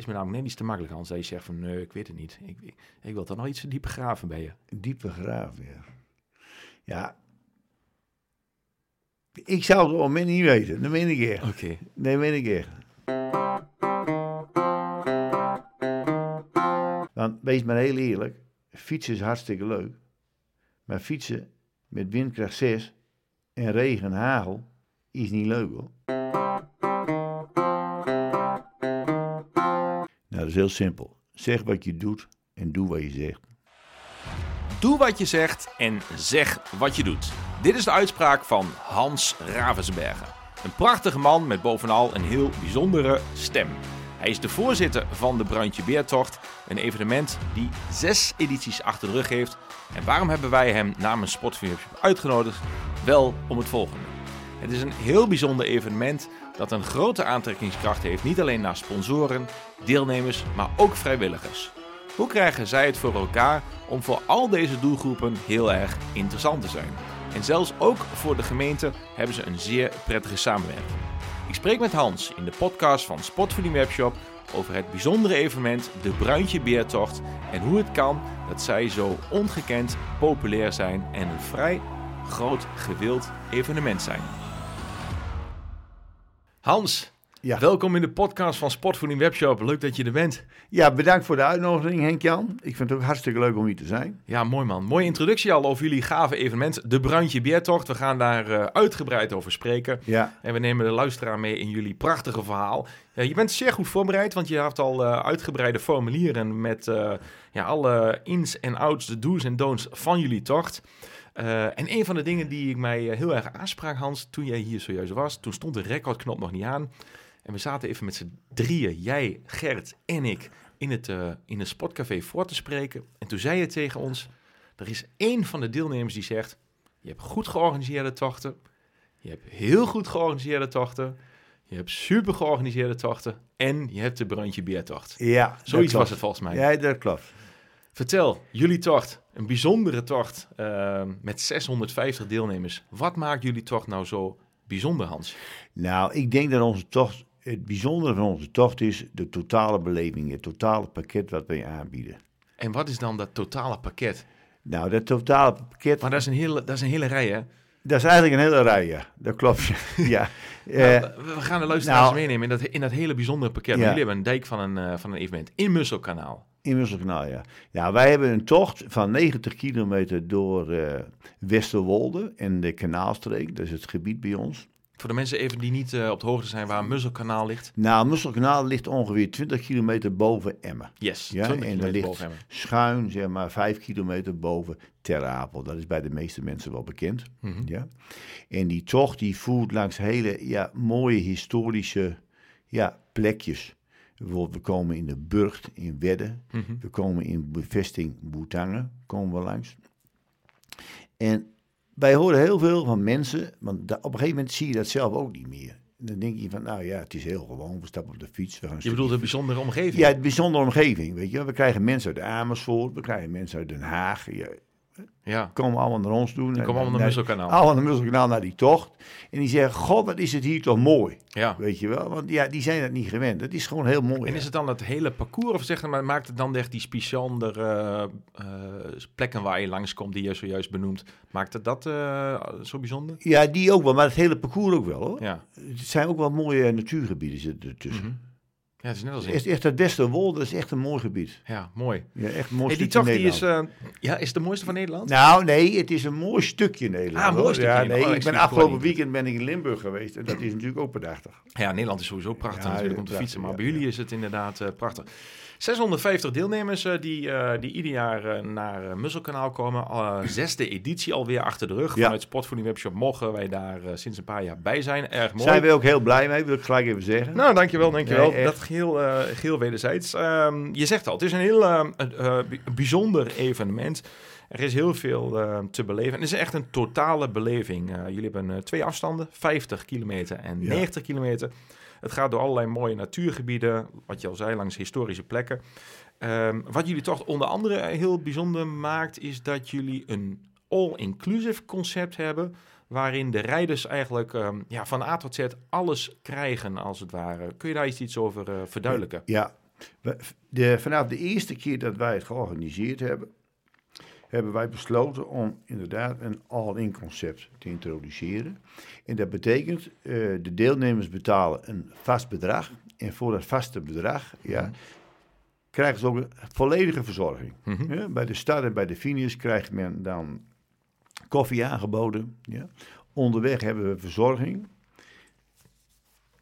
is me namelijk net iets te makkelijk. Dat je zegt van, nee, ik weet het niet. Ik, ik, ik wil toch nog iets dieper graven bij je. Diepe graven, ja. Ja. Ik zou het moment niet weten. Dat meen ik echt. Oké. Nee, meen ik echt. Want wees maar heel eerlijk. Fietsen is hartstikke leuk. Maar fietsen met windkracht 6 en regen en hagel is niet leuk hoor. Is heel simpel. Zeg wat je doet en doe wat je zegt. Doe wat je zegt en zeg wat je doet. Dit is de uitspraak van Hans Ravensbergen. Een prachtige man met bovenal een heel bijzondere stem. Hij is de voorzitter van de Bruintje Beertocht, een evenement die zes edities achter de rug heeft. En waarom hebben wij hem namens Sportfilmpje uitgenodigd? Wel om het volgende. Het is een heel bijzonder evenement dat een grote aantrekkingskracht heeft, niet alleen naar sponsoren, deelnemers, maar ook vrijwilligers. Hoe krijgen zij het voor elkaar om voor al deze doelgroepen heel erg interessant te zijn? En zelfs ook voor de gemeente hebben ze een zeer prettige samenwerking. Ik spreek met Hans in de podcast van Sportvoeding Webshop over het bijzondere evenement de Bruintje Beertocht en hoe het kan dat zij zo ongekend populair zijn en een vrij groot gewild evenement zijn. Hans, Ja. welkom in de podcast van Sportvoeding Webshop. Leuk dat je er bent. Ja, bedankt voor de uitnodiging Henk-Jan. Ik vind het ook hartstikke leuk om hier te zijn. Ja, mooi man. Mooie introductie al over jullie gave evenement, de Bruintje Beertocht. We gaan daar eh, uitgebreid over spreken. Ja, En we nemen de luisteraar mee in jullie prachtige verhaal. Eh, je bent zeer goed voorbereid, want je hebt al eh, uitgebreide formulieren met ja, alle ins en outs, de do's en don'ts van jullie tocht. Eh, en een van de dingen die ik mij eh, heel erg aansprak, Hans, toen jij hier zojuist was, toen stond de recordknop nog niet aan. En we zaten even met z'n drieën, jij, Gert en ik, in het, eh, in het sportcafé voor te spreken. En toen zei je tegen ons, er is één van de deelnemers die zegt, je hebt goed georganiseerde tochten, je hebt heel goed georganiseerde tochten, je hebt super georganiseerde tochten en je hebt de Bruintje Beertocht. ja. Zoiets was het volgens mij. Ja, dat klopt. Vertel, jullie tocht, een bijzondere tocht eh, met 650 deelnemers. Wat maakt jullie tocht nou zo bijzonder, Hans? Nou, ik denk dat onze tocht, het bijzondere van onze tocht is de totale beleving, het totale pakket wat wij aanbieden. En wat is dan dat totale pakket? Nou, dat totale pakket, Maar dat is een hele, dat is een hele rij, hè? dat is eigenlijk een hele rij, ja. Dat klopt, ja. Eh, Nou, we we gaan de luisteraars nou- meenemen in dat, in dat hele bijzondere pakket. Ja. Jullie hebben een dijk van een, eh, van een evenement in Musselkanaal. In Musselkanaal, ja. Ja, wij hebben een tocht van 90 kilometer door eh, Westerwolde en de Kanaalstreek. Dat is het gebied bij ons. Voor de mensen even die niet eh, op de hoogte zijn waar Musselkanaal ligt. Nou, Musselkanaal ligt ongeveer 20 kilometer boven Emmen. Yes, Ja, 20 en dat ligt boven Emmen. schuin, zeg maar, 5 kilometer boven Ter Apel. Dat is bij de meeste mensen wel bekend. Mhm. Ja. En die tocht die voert langs hele ja, mooie historische ja, plekjes. Bijvoorbeeld, we komen in de Burgt in Wedde. Mhm. We komen in bevesting Boetangen, komen we langs. En wij horen heel veel van mensen, want op een gegeven moment zie je dat zelf ook niet meer. Dan denk je van, nou ja, het is heel gewoon, we stappen op de fiets. We gaan een Je bedoelt een bijzondere omgeving? ja, het bijzondere omgeving, weet je. We krijgen mensen uit Amersfoort, we krijgen mensen uit Den Haag. Ja, ja. komen allemaal naar ons toe. Die komen allemaal naar Musselkanaal. Allemaal naar Musselkanaal, naar die tocht. En die zeggen, god, wat is het hier toch mooi. ja. Weet je wel, want ja, die zijn dat niet gewend. Het is gewoon heel mooi. En is het dan het hele parcours of zeg maar, maakt het dan echt die bijzondere eh, plekken waar je langskomt die je zojuist benoemt, maakt het dat eh, zo bijzonder? Ja, die ook wel, maar het hele parcours ook wel hoor. Ja. Het zijn ook wel mooie natuurgebieden zitten ertussen. Mhm. Ja, het is net als. Echt, echt het Westerwolde is echt een mooi gebied. Ja, mooi. Ja, echt mooi Hey, die tocht die is, eh, ja, is de mooiste van Nederland? Nou, nee, het is een mooi stukje Nederland. Ah, een mooi stukje Ja, nee, Oh, ik ben afgelopen weekend ben ik in Limburg geweest en dat is natuurlijk ook prachtig. Ja, Nederland is sowieso prachtig Ja, natuurlijk om te prachtig, fietsen, maar bij jullie is het inderdaad eh, prachtig. 650 deelnemers eh, die, eh, die ieder jaar eh, naar eh, Musselkanaal komen. Zesde editie alweer achter de rug. Ja. Vanuit Sportvoeding Webshop mogen wij daar sinds een paar jaar bij zijn. Erg mooi. Zijn we ook heel blij mee, wil ik gelijk even zeggen. Nou, dankjewel, dankjewel. Nee, dat geheel, eh geheel wederzijds. Ehm, je zegt al, het is een heel bijzonder evenement. Er is heel veel te beleven. En het is echt een totale beleving. Jullie hebben twee afstanden, 50 kilometer en Ja. 90 kilometer. Het gaat door allerlei mooie natuurgebieden, wat je al zei, langs historische plekken. Ehm, wat jullie toch onder andere heel bijzonder maakt, is dat jullie een all-inclusive concept hebben. Waarin de rijders eigenlijk ehm, ja, van A tot Z alles krijgen, als het ware. Kun je daar iets, over eh, verduidelijken? Ja, De, vanaf de eerste keer dat wij het georganiseerd hebben, hebben wij besloten om inderdaad een all-in concept te introduceren. En dat betekent, eh, de deelnemers betalen een vast bedrag. En voor dat vaste bedrag ja, krijgen ze ook een volledige verzorging. Mhm. Ja, bij de start en bij de finish krijgt men dan koffie aangeboden. Ja. Onderweg hebben we verzorging.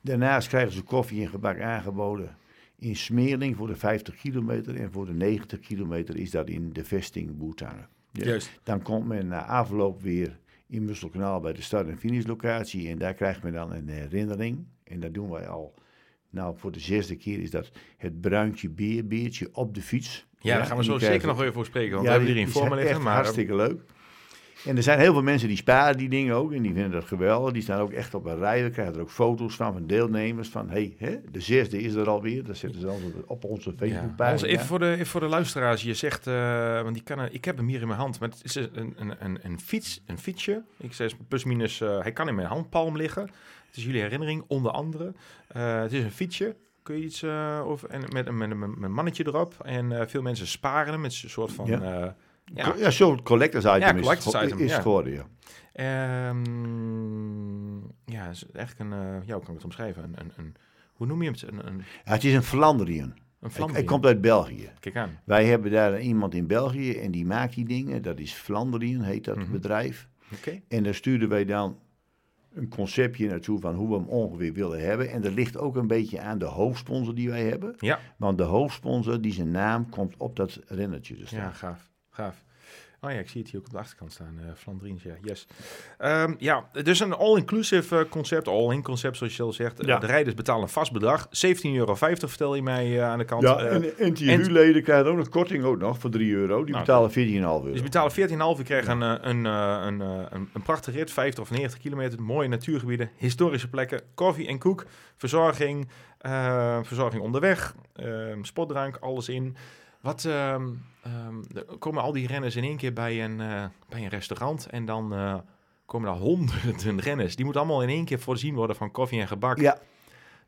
Daarnaast krijgen ze koffie en gebak aangeboden in Smeerling voor de 50 kilometer. En voor de 90 kilometer is dat in de vesting Boetangen. Ja. Juist. Dan komt men na afloop weer in Musselkanaal bij de start- en finishlocatie. En daar krijgt men dan een herinnering. En dat doen wij al. Nou, voor de zesde keer is dat het bruintje beerbeertje op de fiets. Ja, daar gaan we zo zeker nog even voor spreken, want ja, we hebben hier in zijn liggen. echt Maar, hartstikke leuk. En er zijn heel veel mensen die sparen die dingen ook en die vinden dat geweldig. Die staan ook echt op een rij. We krijgen er ook foto's van van deelnemers. Van hé, hè, de zesde is er alweer. Dat zetten ze dan op- onze Ja. Facebookpagina. Hans, even, voor de, even voor de luisteraars. Je zegt, eh, want die kan, ik heb hem hier in mijn hand. Maar het is een, een, een, een fiets, een fietsje. Ik zeg plus minus, eh, hij kan in mijn handpalm liggen. Het is jullie herinnering, onder andere. Eh, het is een fietsje. Kun je iets eh, over, en met, een- met, een- met een mannetje erop. En eh, veel mensen sparen hem met een soort van... Ja. Ja. ja. Zo'n collectors item, Ja, is, collectors ge- item, is ja. het geworden, ja. Ehm, ja, is eigenlijk een... eh, ja, hoe kan ik het omschrijven? Een, een, een, hoe noem je het? Een, een, Ja, Het is een Flandriën. een Hij, vlam. hij komt uit België. Kijk aan. Wij hebben daar iemand in België en die maakt die dingen. Dat is Flandriën, heet dat Mhm. bedrijf. Oké. En daar stuurden wij dan een conceptje naartoe van hoe we hem ongeveer willen hebben. En dat ligt ook een beetje aan de hoofdsponsor die wij hebben. Ja. Want de hoofdsponsor, die zijn naam komt op dat rennetje te staan. Ja, gaaf. Gaaf. Oh ja, ik zie het hier ook op de achterkant staan. eh Flandriens, ja. Yes. Ehm, ja, dus een all-inclusive eh, concept, all-in concept zoals je zelf zegt. Eh, Ja. de rijders betalen een vast bedrag. 17,50 euro vertel je mij eh, aan de kant. Ja, Eh, en NTU-leden krijgen ook nog korting ook nog voor 3 euro. Die Nou, betalen 14,5 euro. dus betalen 14,5. Je krijgt een, eh, een, eh, een, eh, een, een prachtig rit, 50 of 90 kilometer. Mooie natuurgebieden, historische plekken, koffie en koek, verzorging, eh, verzorging onderweg, ehm, sportdrank, alles in. Wat ehm, ehm, er komen al die renners in één keer bij een, eh, bij een restaurant en dan eh, komen daar honderden renners. Die moeten allemaal in één keer voorzien worden van koffie en gebak. Ja,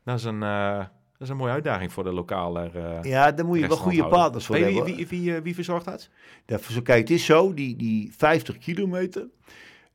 Dat, is een, eh, dat is een mooie uitdaging voor de lokale ja, daar moet je wel goede partners voor je hebben. wie, wie, wie, wie verzorgt dat? Dat, zo, kijk, het is zo, die, die 50 kilometer,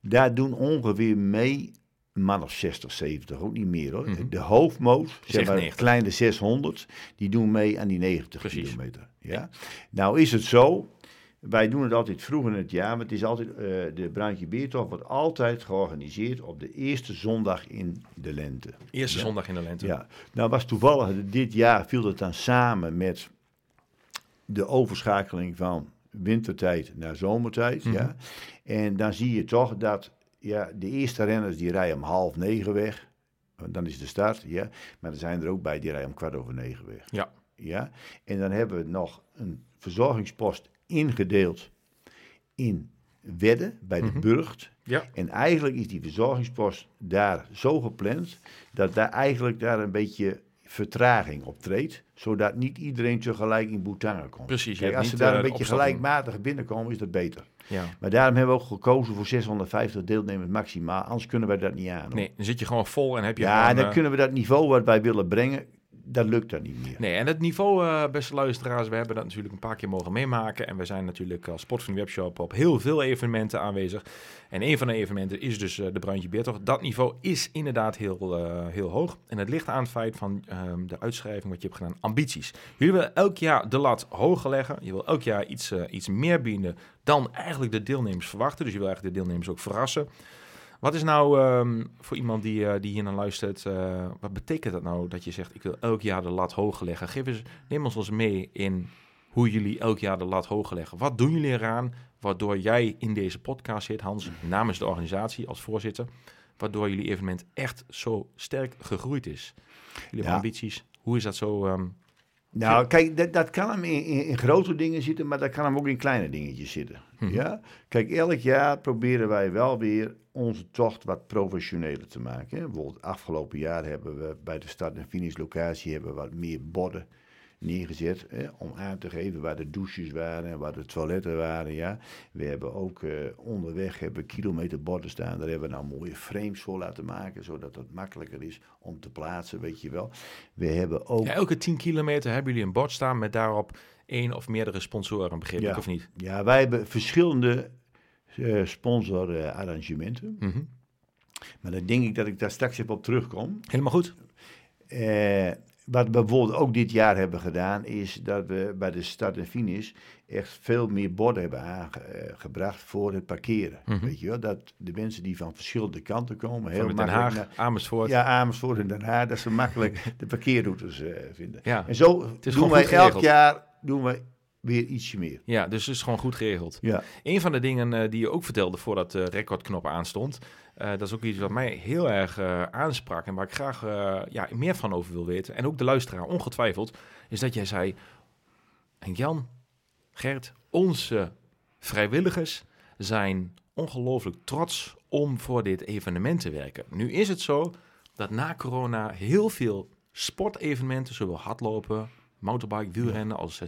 daar doen ongeveer mee een man of 60, 70, ook niet meer hoor. Mhm. De hoofdmoot, zeg maar 90. kleine 600, die doen mee aan die 90 Precies. kilometer. Ja? Nou is het zo, wij doen het altijd vroeg in het jaar, maar het is altijd, eh, de Bruintje Beertocht wordt altijd georganiseerd op de eerste zondag in de lente. Eerste Ja. zondag in de lente. Ja, nou was toevallig, dit jaar viel het dan samen met de overschakeling van wintertijd naar zomertijd. Mhm. ja. En dan zie je toch dat ja, de eerste renners die rijden om half negen weg. Dan is de start, ja. Maar er zijn er ook bij die rijden om kwart over negen weg. Ja. Ja. En dan hebben we nog een verzorgingspost ingedeeld in Wedde bij de Mhm. Burgt. Ja. En eigenlijk is die verzorgingspost daar zo gepland dat daar eigenlijk daar een beetje vertraging optreedt, zodat niet iedereen tegelijk in Boetangen komt. Precies, Kijk, als ze daar eh, een beetje opstappen. gelijkmatig binnenkomen, is dat beter. Ja. Maar daarom hebben we ook gekozen voor 650 deelnemers maximaal, anders kunnen wij dat niet aan. hoor. Nee, dan zit je gewoon vol en heb je ja, gewoon, dan eh, kunnen we dat niveau wat wij willen brengen, dat lukt dan niet meer. Nee, en het niveau, eh, beste luisteraars, we hebben dat natuurlijk een paar keer mogen meemaken. En we zijn natuurlijk als Sport van de Webshop op heel veel evenementen aanwezig. En een van de evenementen is dus eh, de Bruintje Beertocht. Dat niveau is inderdaad heel, eh, heel hoog. En het ligt aan het feit van ehm, de uitschrijving wat je hebt gedaan, ambities. Jullie willen elk jaar de lat hoger leggen. Je wil elk jaar iets, iets meer bieden dan eigenlijk de deelnemers verwachten. Dus je wil eigenlijk de deelnemers ook verrassen. Wat is nou ehm, voor iemand die, eh, die hier naar luistert, eh, wat betekent dat nou dat je zegt, ik wil elk jaar de lat hoger leggen? Geef eens, neem ons eens mee in hoe jullie elk jaar de lat hoger leggen. Wat doen jullie eraan waardoor jij in deze podcast zit, Hans, namens de organisatie als voorzitter, waardoor jullie evenement echt zo sterk gegroeid is? Jullie Ja. ambities. Hoe is dat zo? ehm, Nou, kijk, dat, dat kan hem in, in, in grote dingen zitten, maar dat kan hem ook in kleine dingetjes zitten. Mhm. Ja? Kijk, elk jaar proberen wij wel weer onze tocht wat professioneler te maken. Hè. Bijvoorbeeld afgelopen jaar hebben we bij de start- en finishlocatie hebben we wat meer borden neergezet hè, om aan te geven waar de douches waren en waar de toiletten waren. Ja. We hebben ook eh, onderweg hebben kilometerborden staan. Daar hebben we nou mooie frames voor laten maken, zodat het makkelijker is om te plaatsen, weet je wel. We hebben ook... Ja, elke 10 kilometer hebben jullie een bord staan met daarop één of meerdere sponsoren, begreep Ja. ik of niet? Ja, wij hebben verschillende eh sponsorarrangementen. Mhm. Maar dan denk ik dat ik daar straks even op terugkom. Helemaal goed. Eh, wat we bijvoorbeeld ook dit jaar hebben gedaan, is dat we bij de start en finish echt veel meer borden hebben aangebracht voor het parkeren. Mhm. Weet je wel, dat de mensen die van verschillende kanten komen, heel Van Den makkelijk Haag, naar- Amersfoort. ja, Amersfoort en Den Haag, dat ze makkelijk de parkeerroutes eh, vinden. Ja. En zo doen wij elk jaar doen wij weer ietsje meer. Ja, dus het is gewoon goed geregeld. Ja. Een van de dingen eh, die je ook vertelde voordat de recordknop aanstond, eh, dat is ook iets wat mij heel erg eh, aansprak en waar ik graag eh, ja, meer van over wil weten. En ook de luisteraar ongetwijfeld, is dat jij zei, en Jan, Gert, onze vrijwilligers zijn ongelooflijk trots om voor dit evenement te werken. Nu is het zo dat na corona heel veel sportevenementen, zowel hardlopen, mountainbike, wielrennen als eh,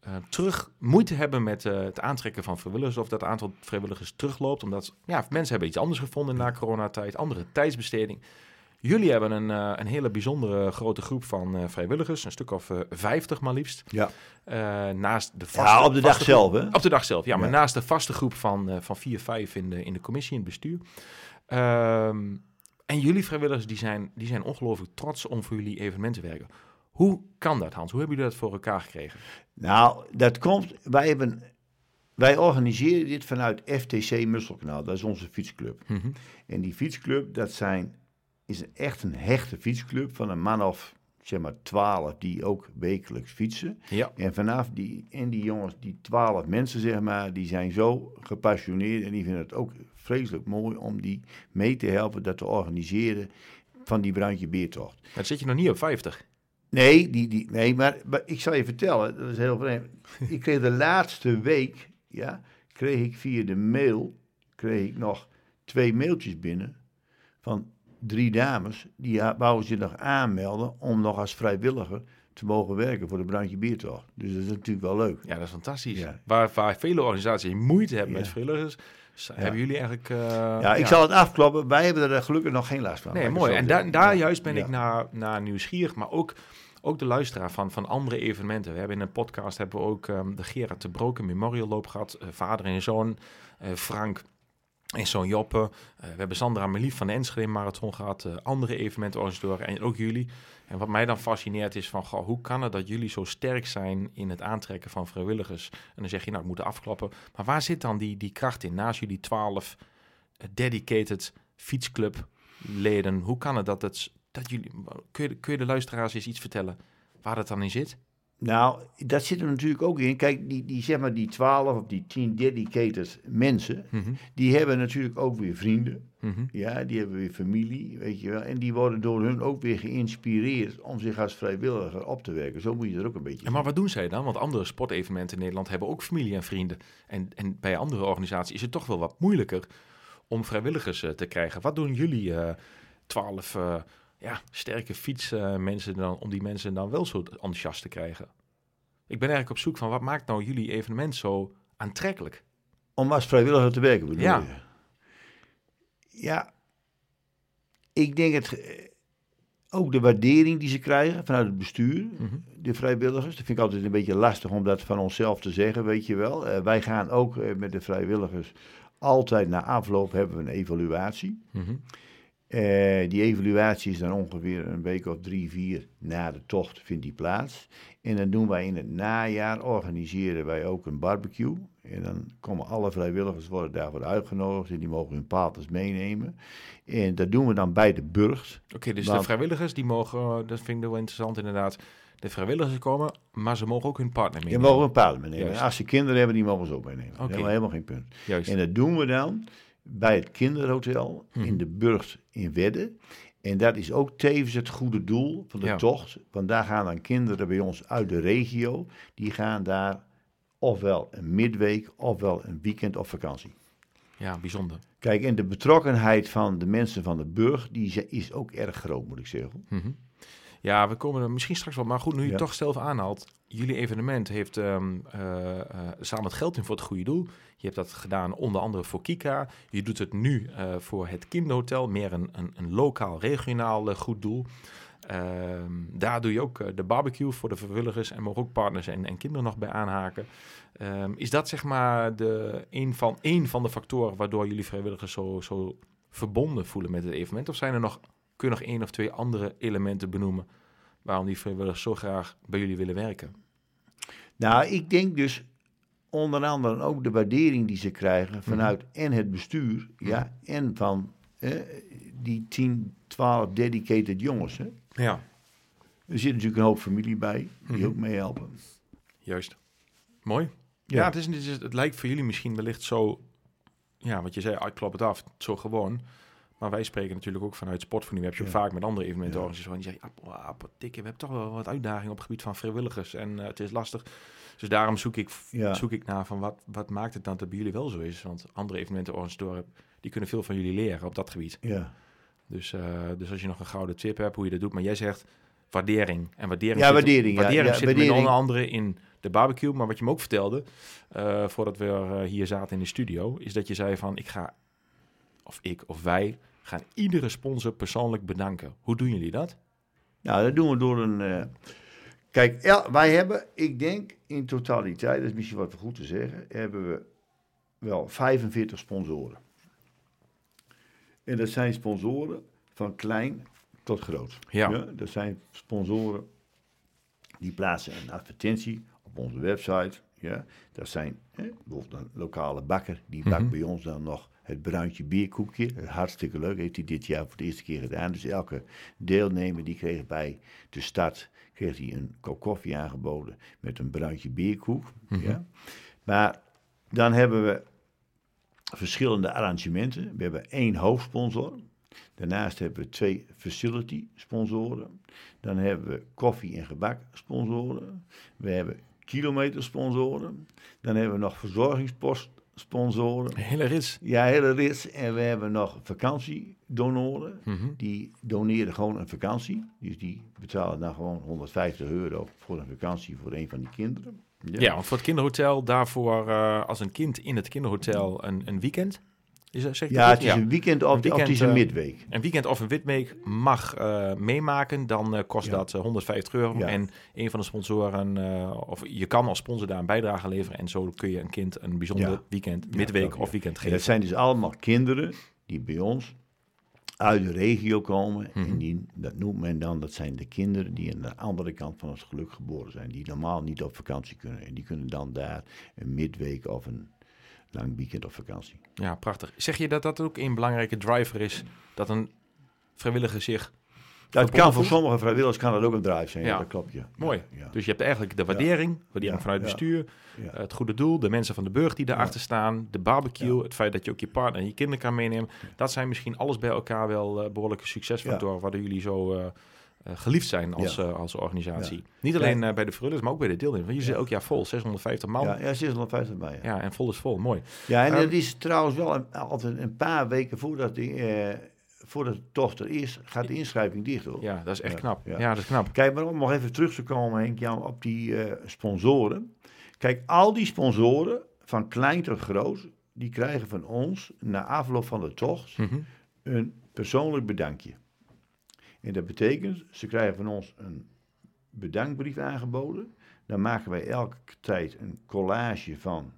eh, terug moeite hebben met eh, het aantrekken van vrijwilligers of dat het aantal vrijwilligers terugloopt. Omdat ja, mensen hebben iets anders gevonden na coronatijd, andere tijdsbesteding. Jullie hebben een, eh, een hele bijzondere grote groep van vrijwilligers, een stuk of 50 maar liefst. Ja. Naast de vaste, ja, op de dag groep- zelf, hè? op de dag zelf, ja, maar Ja. naast de vaste groep van, van vier, vijf in de, in de commissie, in het bestuur. Ehm, en jullie vrijwilligers die zijn, die zijn ongelooflijk trots om voor jullie evenement te werken. Hoe kan dat, Hans? Hoe hebben jullie dat voor elkaar gekregen? Nou, dat komt. Wij, hebben, wij organiseren dit vanuit FTC Musselkanaal. Dat is onze fietsclub. Mhm. En die fietsclub, dat zijn, is een- echt een hechte fietsclub van een man of zeg maar twaalf die ook wekelijks fietsen. Ja, En vanaf die, en die jongens, die twaalf mensen zeg maar, die zijn zo gepassioneerd en die vinden het ook vreselijk mooi om die mee te helpen dat te organiseren van die Bruintje Beertocht. dan zit je nog niet op 50. Nee, die, die, nee maar, maar ik zal je vertellen, dat is heel vreemd. ik kreeg de laatste week, ja, kreeg ik via de mail, kreeg ik nog twee mailtjes binnen van drie dames. Die wouden zich nog aanmelden om nog als vrijwilliger te mogen werken voor de Brandje Biertocht. Dus dat is natuurlijk wel leuk. Ja, dat is fantastisch. Ja. Waar, waar vele organisaties moeite hebben Ja. met vrijwilligers, s- hebben jullie eigenlijk... eh, Ja, ik zal het afkloppen. Wij hebben er gelukkig nog geen last van. Nee, ik mooi. En da- daar juist ben ik naar, naar nieuwsgierig, maar ook, ook de luisteraar van, van andere evenementen. We hebben in een podcast hebben we ook ehm, de Gerard de Broken Memorial Loop gehad. eh, vader en zoon, eh, Frank en zoon Joppe. Eh, we hebben Sandra Melief van de Enschede Marathon gehad. eh, andere evenementorganisatoren en ook jullie. En wat mij dan fascineert is van, hoe kan het dat jullie zo sterk zijn in het aantrekken van vrijwilligers? En dan zeg je, nou, ik moet afklappen. Maar waar zit dan die, die kracht in? Naast jullie twaalf eh, dedicated fietsclubleden, hoe kan het dat het, dat jullie, kun je, kun je de luisteraars eens iets vertellen waar dat dan in zit? Nou, dat zit er natuurlijk ook in. Kijk, die, die, zeg maar die 12 of die 10 dedicated mensen, Mhm, die hebben natuurlijk ook weer vrienden. mhm. Ja, die hebben weer familie, weet je wel. En die worden door hun ook weer geïnspireerd om zich als vrijwilliger op te werken. Zo moet je er ook een beetje En maar wat doen zij dan? Want andere sportevenementen in Nederland hebben ook familie en vrienden. En, en bij andere organisaties is het toch wel wat moeilijker om vrijwilligers eh, te krijgen. Wat doen jullie twaalf eh, ja, sterke fietsmensen dan om die mensen dan wel zo enthousiast te krijgen? Ik ben eigenlijk op zoek van wat maakt nou jullie evenement zo aantrekkelijk? Om als vrijwilliger te werken, bedoel Ja. je? Ja, ik denk het... eh, Ook de waardering die ze krijgen vanuit het bestuur, Mhm. de vrijwilligers. Dat vind ik altijd een beetje lastig om dat van onszelf te zeggen, weet je wel. Eh, wij gaan ook eh, met de vrijwilligers altijd na afloop hebben we een evaluatie. Mhm. Eh, die evaluatie is dan ongeveer een week of drie, vier na de tocht vindt die plaats. En dan doen wij in het najaar, organiseren wij ook een barbecue. En dan komen alle vrijwilligers worden daarvoor uitgenodigd en die mogen hun paters meenemen. En dat doen we dan bij de burcht. Oké, dus de vrijwilligers, die mogen, dat vind ik wel interessant inderdaad. De vrijwilligers komen, maar ze mogen ook hun partner meenemen. mogen een paard meenemen. Juist. Als ze kinderen hebben, die mogen ze ook meenemen. Helemaal geen punt. Juist. En dat doen we dan bij het kinderhotel Mhm. in de Burgt in Wedde. En dat is ook tevens het goede doel van de Ja. tocht. Want daar gaan dan kinderen bij ons uit de regio. Die gaan daar ofwel een midweek, ofwel een weekend op vakantie. Ja, bijzonder. Kijk, en de betrokkenheid van de mensen van de Burg, die is- ook erg groot, moet ik zeggen. Mhm. Ja, we komen er misschien straks wel. Maar goed, nu je Ja. het toch zelf aanhaalt. Jullie evenement heeft eh, eh, samen het geld in voor het goede doel. Je hebt dat gedaan onder andere voor Kika. Je doet het nu eh, voor het kinderhotel. Meer een, een, een lokaal, regionaal goed doel. Ehm, daar doe je ook de barbecue voor de vrijwilligers. En mogen ook partners en, en kinderen nog bij aanhaken. Ehm, is dat zeg maar de, een, van, een van de factoren waardoor jullie vrijwilligers zo, zo verbonden voelen met het evenement? Of zijn er nog, kun je nog één of twee andere elementen benoemen waarom die vrijwilligers zo graag bij jullie willen werken? Nou, ik denk dus onder andere ook de waardering die ze krijgen vanuit en het bestuur, ja, en van eh, die 10, 12 dedicated jongens. Hè. Ja, Er zit natuurlijk een hoop familie bij die Mhm. ook meehelpen. juist. Mooi. Ja, het, is, het, is, het lijkt voor jullie misschien wellicht zo, ja, wat je zei, ik klop het af, zo gewoon. Maar wij spreken natuurlijk ook vanuit Sportvoeding. We hebben je Ja. ook vaak met andere evenementenorganisaties. Ja. Die zeggen, potikke, we hebben toch wel wat uitdagingen op het gebied van vrijwilligers. En eh, het is lastig. Dus daarom zoek ik, Ja. zoek ik naar van wat, wat maakt het dan dat bij jullie wel zo is. Want andere evenementenorganisatoren, die kunnen veel van jullie leren op dat gebied. Ja, Dus, eh, dus als je nog een gouden tip hebt, hoe je dat doet. Maar jij zegt waardering. En waardering, Ja, waardering, ja. waardering Ja, zit waardering. onder andere in de barbecue. Maar wat je me ook vertelde, eh, voordat we hier zaten in de studio, is dat je zei van ik ga, of ik of wij, gaan iedere sponsor persoonlijk bedanken. Hoe doen jullie dat? nou dat doen we door een... eh, kijk, el- wij hebben, ik denk in totaliteit, dat is misschien wat goed te zeggen, hebben we wel 45 sponsoren. En dat zijn sponsoren van klein tot groot. Ja. dat zijn sponsoren die plaatsen een advertentie op onze website. Ja, dat zijn hè, bijvoorbeeld een lokale bakker, die bakt Mhm. bij ons dan nog het bruintje bierkoekje. Hartstikke leuk, heeft hij dit jaar voor de eerste keer gedaan. Dus elke deelnemer die kreeg bij de start kreeg hij een kop koffie aangeboden met een bruintje bierkoek. Mhm. ja. Maar dan hebben we verschillende arrangementen. We hebben één hoofdsponsor. Daarnaast hebben we twee facility sponsoren. Dan hebben we koffie- en gebak sponsoren. We hebben kilometer sponsoren. Dan hebben we nog verzorgingspost sponsoren. Hele rits. Ja, hele rits. En we hebben nog vakantiedonoren. Mhm. Die doneren gewoon een vakantie. Dus die betalen dan gewoon 150 euro voor een vakantie voor een van die kinderen. Ja. want voor het kinderhotel, daarvoor eh, als een kind in het kinderhotel een, een weekend. Is dat, zeg ik Ja, het is een weekend of, Een of weekend, het is een eh, midweek. een weekend of een witweek mag eh, meemaken, dan eh, kost Ja. dat eh, 150 euro. Ja. En een van de sponsoren, of je kan als sponsor daar een bijdrage leveren. En zo kun je een kind een bijzonder weekend, midweek of weekend En geven. dat zijn dus allemaal kinderen die bij ons uit de regio komen. Mhm. En die, dat noemt men dan, dat zijn de kinderen die aan de andere kant van het geluk geboren zijn. Die normaal niet op vakantie kunnen. En die kunnen dan daar een midweek of een lang weekend op vakantie. Ja, prachtig. Zeg je dat dat ook een belangrijke driver is? Dat een vrijwilliger zich... Dat Verbonden kan voor sommige vrijwilligers kan dat ook een drive zijn. Ja, Ja. dat klopt, ja. Mooi. Ja, ja. Dus je hebt eigenlijk de waardering, waardering Ja, vanuit het ja. bestuur, Ja. het goede doel, de mensen van de burg die daarachter staan, de barbecue, het feit dat je ook je partner en je kinderen kan meenemen. Dat zijn misschien alles bij elkaar wel eh, behoorlijke succesfactoren waardoor jullie zo eh, eh, geliefd zijn als, Ja. eh, als organisatie. Ja. Niet alleen eh, bij de vrijwilligers, maar ook bij de deelnemers. Want je zit Ja. ook jaar vol, 650 man. Ja, Ja, ja, 650 bij. Ja. en vol is vol. Mooi. Ja, en Ehm, dat is trouwens wel een- altijd een paar weken voordat de, eh, voordat de tocht er is, gaat de inschrijving dicht hoor. Ja, dat is echt Ja, knap. Ja. ja. dat is knap. Kijk, maar om nog even terug te komen, Henk Jan, op die eh, sponsoren. Kijk, al die sponsoren, van klein tot groot, die krijgen van ons na afloop van de tocht Mhm. een persoonlijk bedankje. En dat betekent, ze krijgen van ons een bedankbrief aangeboden. Dan maken wij elke tijd een collage van,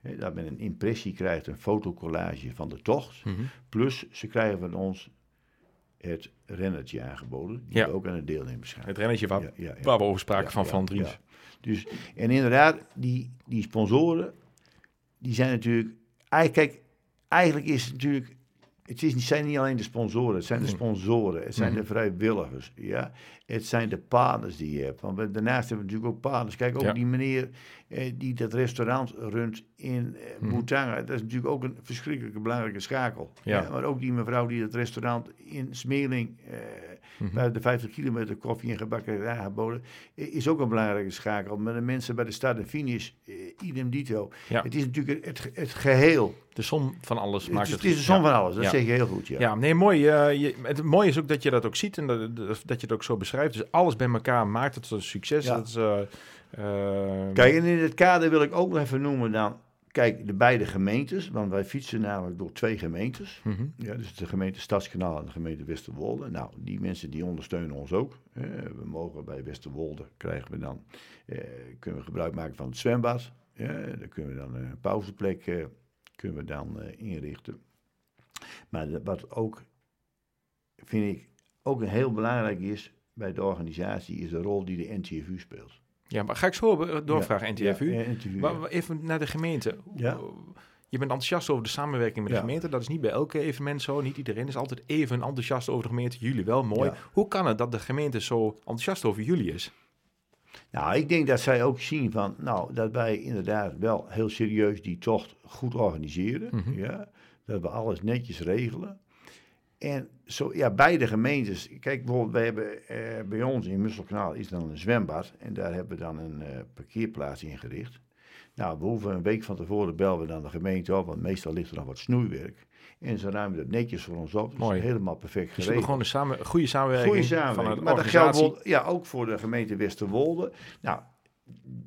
hè, dat men een impressie krijgt, een fotocollage van de tocht. Mhm. Plus, ze krijgen van ons het rennetje aangeboden, die Ja. we ook aan de deelnemers schrijven. Het rennetje waar, Ja, ja, waar we over spraken van Van Dries. Dus, en inderdaad, die, die sponsoren, die zijn natuurlijk... Eigenlijk, kijk, eigenlijk is het natuurlijk... Het is, zijn niet alleen de sponsoren, het zijn de Mhm. sponsoren, het zijn de vrijwilligers, ja. Het zijn de partners die je hebt. Want daarnaast hebben we natuurlijk ook partners. Kijk, ook Ja. die meneer eh, die dat restaurant runt in eh, Mhm. Boutanga. Dat is natuurlijk ook een verschrikkelijke belangrijke schakel. Ja. maar ook die mevrouw die dat restaurant in Smeerling... eh, Mhm. bij de 50 kilometer koffie en gebakkerij aangeboden, i- is ook een belangrijke schakel. Maar de mensen bij de start en finish, eh, idem dito. Ja. Het is natuurlijk het, het geheel. De som van alles Het maakt is, het het is de som van alles, dat zeg je heel goed. Ja. Ja, nee, mooi. eh, je, het mooie is ook dat je dat ook ziet en dat, dat dat je het ook zo beschrijft. Dus alles bij elkaar maakt het een succes. Ja. Dat is, eh, eh, Kijk, en in het kader wil ik ook nog even noemen dan... Kijk, de beide gemeentes, want wij fietsen namelijk door twee gemeentes. mhm. Ja, dus de gemeente Stadskanaal en de gemeente Westerwolde. Nou, die mensen die ondersteunen ons ook. Eh, we mogen bij Westerwolde krijgen we dan, eh, kunnen we gebruik maken van het zwembad. Ja, dan kunnen we dan een pauzeplek kunnen we dan inrichten. Maar wat ook, vind ik, ook heel belangrijk is bij de organisatie, is de rol die de NTFU speelt. Ja, maar ga ik zo eh, doorvragen, NTFU. Ja, NTFU, Maar ja. even naar de gemeente. Ja. Je bent enthousiast over de samenwerking met de gemeente. Dat is niet bij elke evenement zo. Niet iedereen is altijd even enthousiast over de gemeente. Jullie wel, mooi. Hoe kan het dat de gemeente zo enthousiast over jullie is? Nou, ik denk dat zij ook zien van, nou, dat wij inderdaad wel heel serieus die tocht goed organiseren. Mhm. ja, dat we alles netjes regelen. En zo, ja, beide gemeentes. Kijk, bijvoorbeeld, we hebben eh, bij ons in Musselkanaal is dan een zwembad. En daar hebben we dan een eh, parkeerplaats ingericht. Nou, we hoeven een week van tevoren bellen we dan de gemeente op, want meestal ligt er nog wat snoeiwerk. En ze ruimen dat netjes voor ons op. Dus Mooi. helemaal perfect Dus we geregeld. gewoon een samen, goede samenwerking, Goede van samenwerking. een Maar dat geldt ja, ook voor de gemeente Westerwolde. Nou,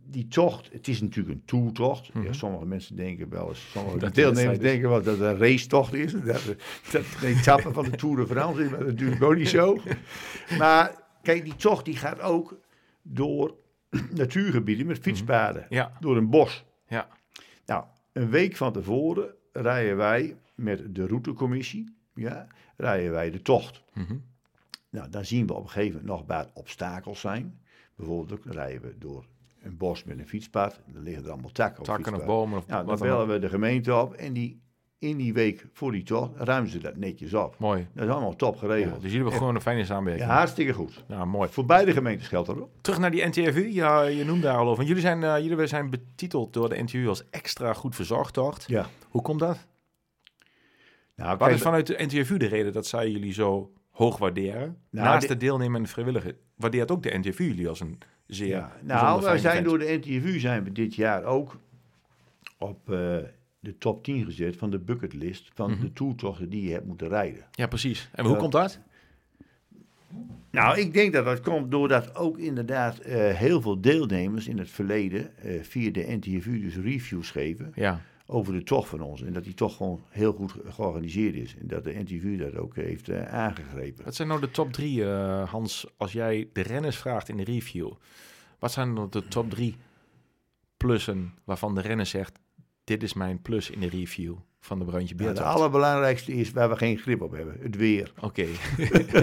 die tocht, het is natuurlijk een toertocht. Mhm. ja, sommige mensen denken wel eens, sommige Dat deelnemers denken wel dat het een racetocht is. Dat, dat een etappe van de Tour de France is, maar dat is natuurlijk ook niet zo. Maar kijk, die tocht die gaat ook door natuurgebieden met fietspaden. Ja, Door een bos. ja. Nou, een week van tevoren rijden wij met de routencommissie, ja, rijden wij de tocht. Mhm. Nou, dan zien we op een gegeven moment nog waar obstakels zijn. Bijvoorbeeld rijden we door een bos met een fietspad. Dan liggen er allemaal takken op het Takken of bomen of Nou, dan bellen we de gemeente op en die, in die week voor die tocht ruimen ze dat netjes op. Mooi. Dat is allemaal top Ja, geregeld. dus jullie hebben gewoon een fijne samenwerking. Ja, hartstikke goed. Ja, mooi. Voor beide gemeentes geldt dat ook. Terug naar die NTFU. Ja, je noemde daar al over. Jullie zijn, eh, jullie zijn betiteld door de NTU als extra goed verzorgd tocht. Ja. Hoe komt dat? Nou, Wat is vanuit de NTFU de reden dat zij jullie zo hoog waarderen? Nou, Naast de- de deelnemende vrijwilliger waardeert ook de NTFU jullie als een zeer Ja, nou, wij zijn door de NTFU zijn we dit jaar ook op eh, de top 10 gezet van de bucketlist van Mhm. de toertochten die je hebt moeten rijden. Ja, precies. En hoe komt dat? Nou, ik denk dat dat komt doordat ook inderdaad eh, heel veel deelnemers in het verleden eh, via de NTFU dus reviews geven Ja, over de tocht van ons. En dat die toch gewoon heel goed ge- georganiseerd is. En dat de NTFU dat ook heeft eh, aangegrepen. wat zijn nou de top drie, eh, Hans, als jij de renners vraagt in de review? Wat zijn dan de top drie plussen waarvan de renner zegt, dit is mijn plus in de review van de Brandje Ja, Beertocht? allerbelangrijkste is waar we geen grip op hebben, het weer. Oké.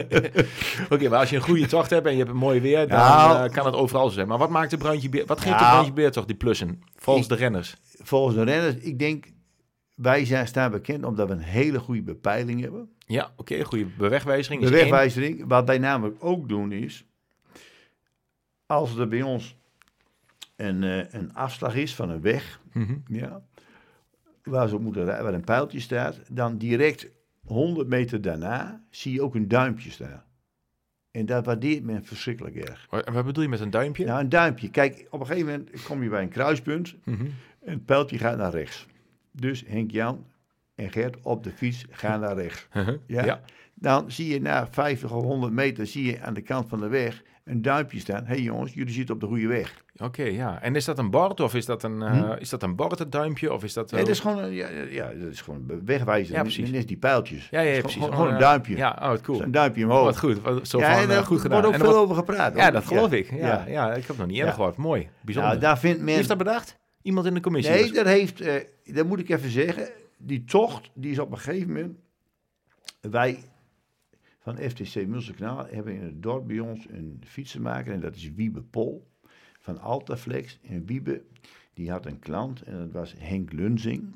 Oké, maar als je een goede tocht hebt en je hebt een mooi weer, dan Nou, eh, kan het overal zo zijn. Maar wat maakt de brandje beer, wat geeft de Nou, brandje beertocht die plussen? Volgens ik- de renners. Volgens de renners, ik denk, wij zijn, staan bekend omdat we een hele goede bepeiling hebben. Ja, oké, goede bewegwijzering. De is één. wegwijzering, wat wij namelijk ook doen is, als er bij ons een, eh, een afslag is van een weg, Mhm. ja, waar ze op moeten rijden, waar een pijltje staat, dan direct 100 meter daarna zie je ook een duimpje staan. En dat waardeert men verschrikkelijk erg. Wat wat bedoel je met een duimpje? Nou, een duimpje. Kijk, op een gegeven moment kom je bij een kruispunt Mhm. en het pijltje gaat naar rechts. Dus Henk-Jan en Gert op de fiets gaan naar rechts. Ja. Ja. Dan zie je na 50 of 100 meter zie je aan de kant van de weg een duimpje staan. Hé hey jongens, jullie zitten op de goede weg. Oké, ja. En is dat een bord of is dat een, eh, is dat een bord, het duimpje? Of is dat... Nee, dat is gewoon, een- ja, ja, ja, dat is gewoon een wegwijzer. Ja, precies. Net die pijltjes. Ja, ja, ja, is precies. Gewoon, gewoon een eh, duimpje. Ja, oh, wat cool. Een duimpje omhoog. Wat goed. Wat, zo ja, van, en eh, goed gedaan. wordt ook En veel wordt- over gepraat. Ja, dat geloof ik. Ja, ja. Ja. ik heb het nog niet eerder Ja. gehoord. Mooi. Bijzonder. Nou, daar vindt Wie men... heeft dat bedacht? Iemand in de commissie? Nee, dus. dat heeft, dat moet ik even zeggen. Die tocht, die is op een gegeven moment. Wij van FTC Mulsenkanaal hebben in het dorp bij ons een fietsenmaker. En dat is Wiebe Pol van Altaflex. En Wiebe, die had een klant en dat was Henk Lunzing.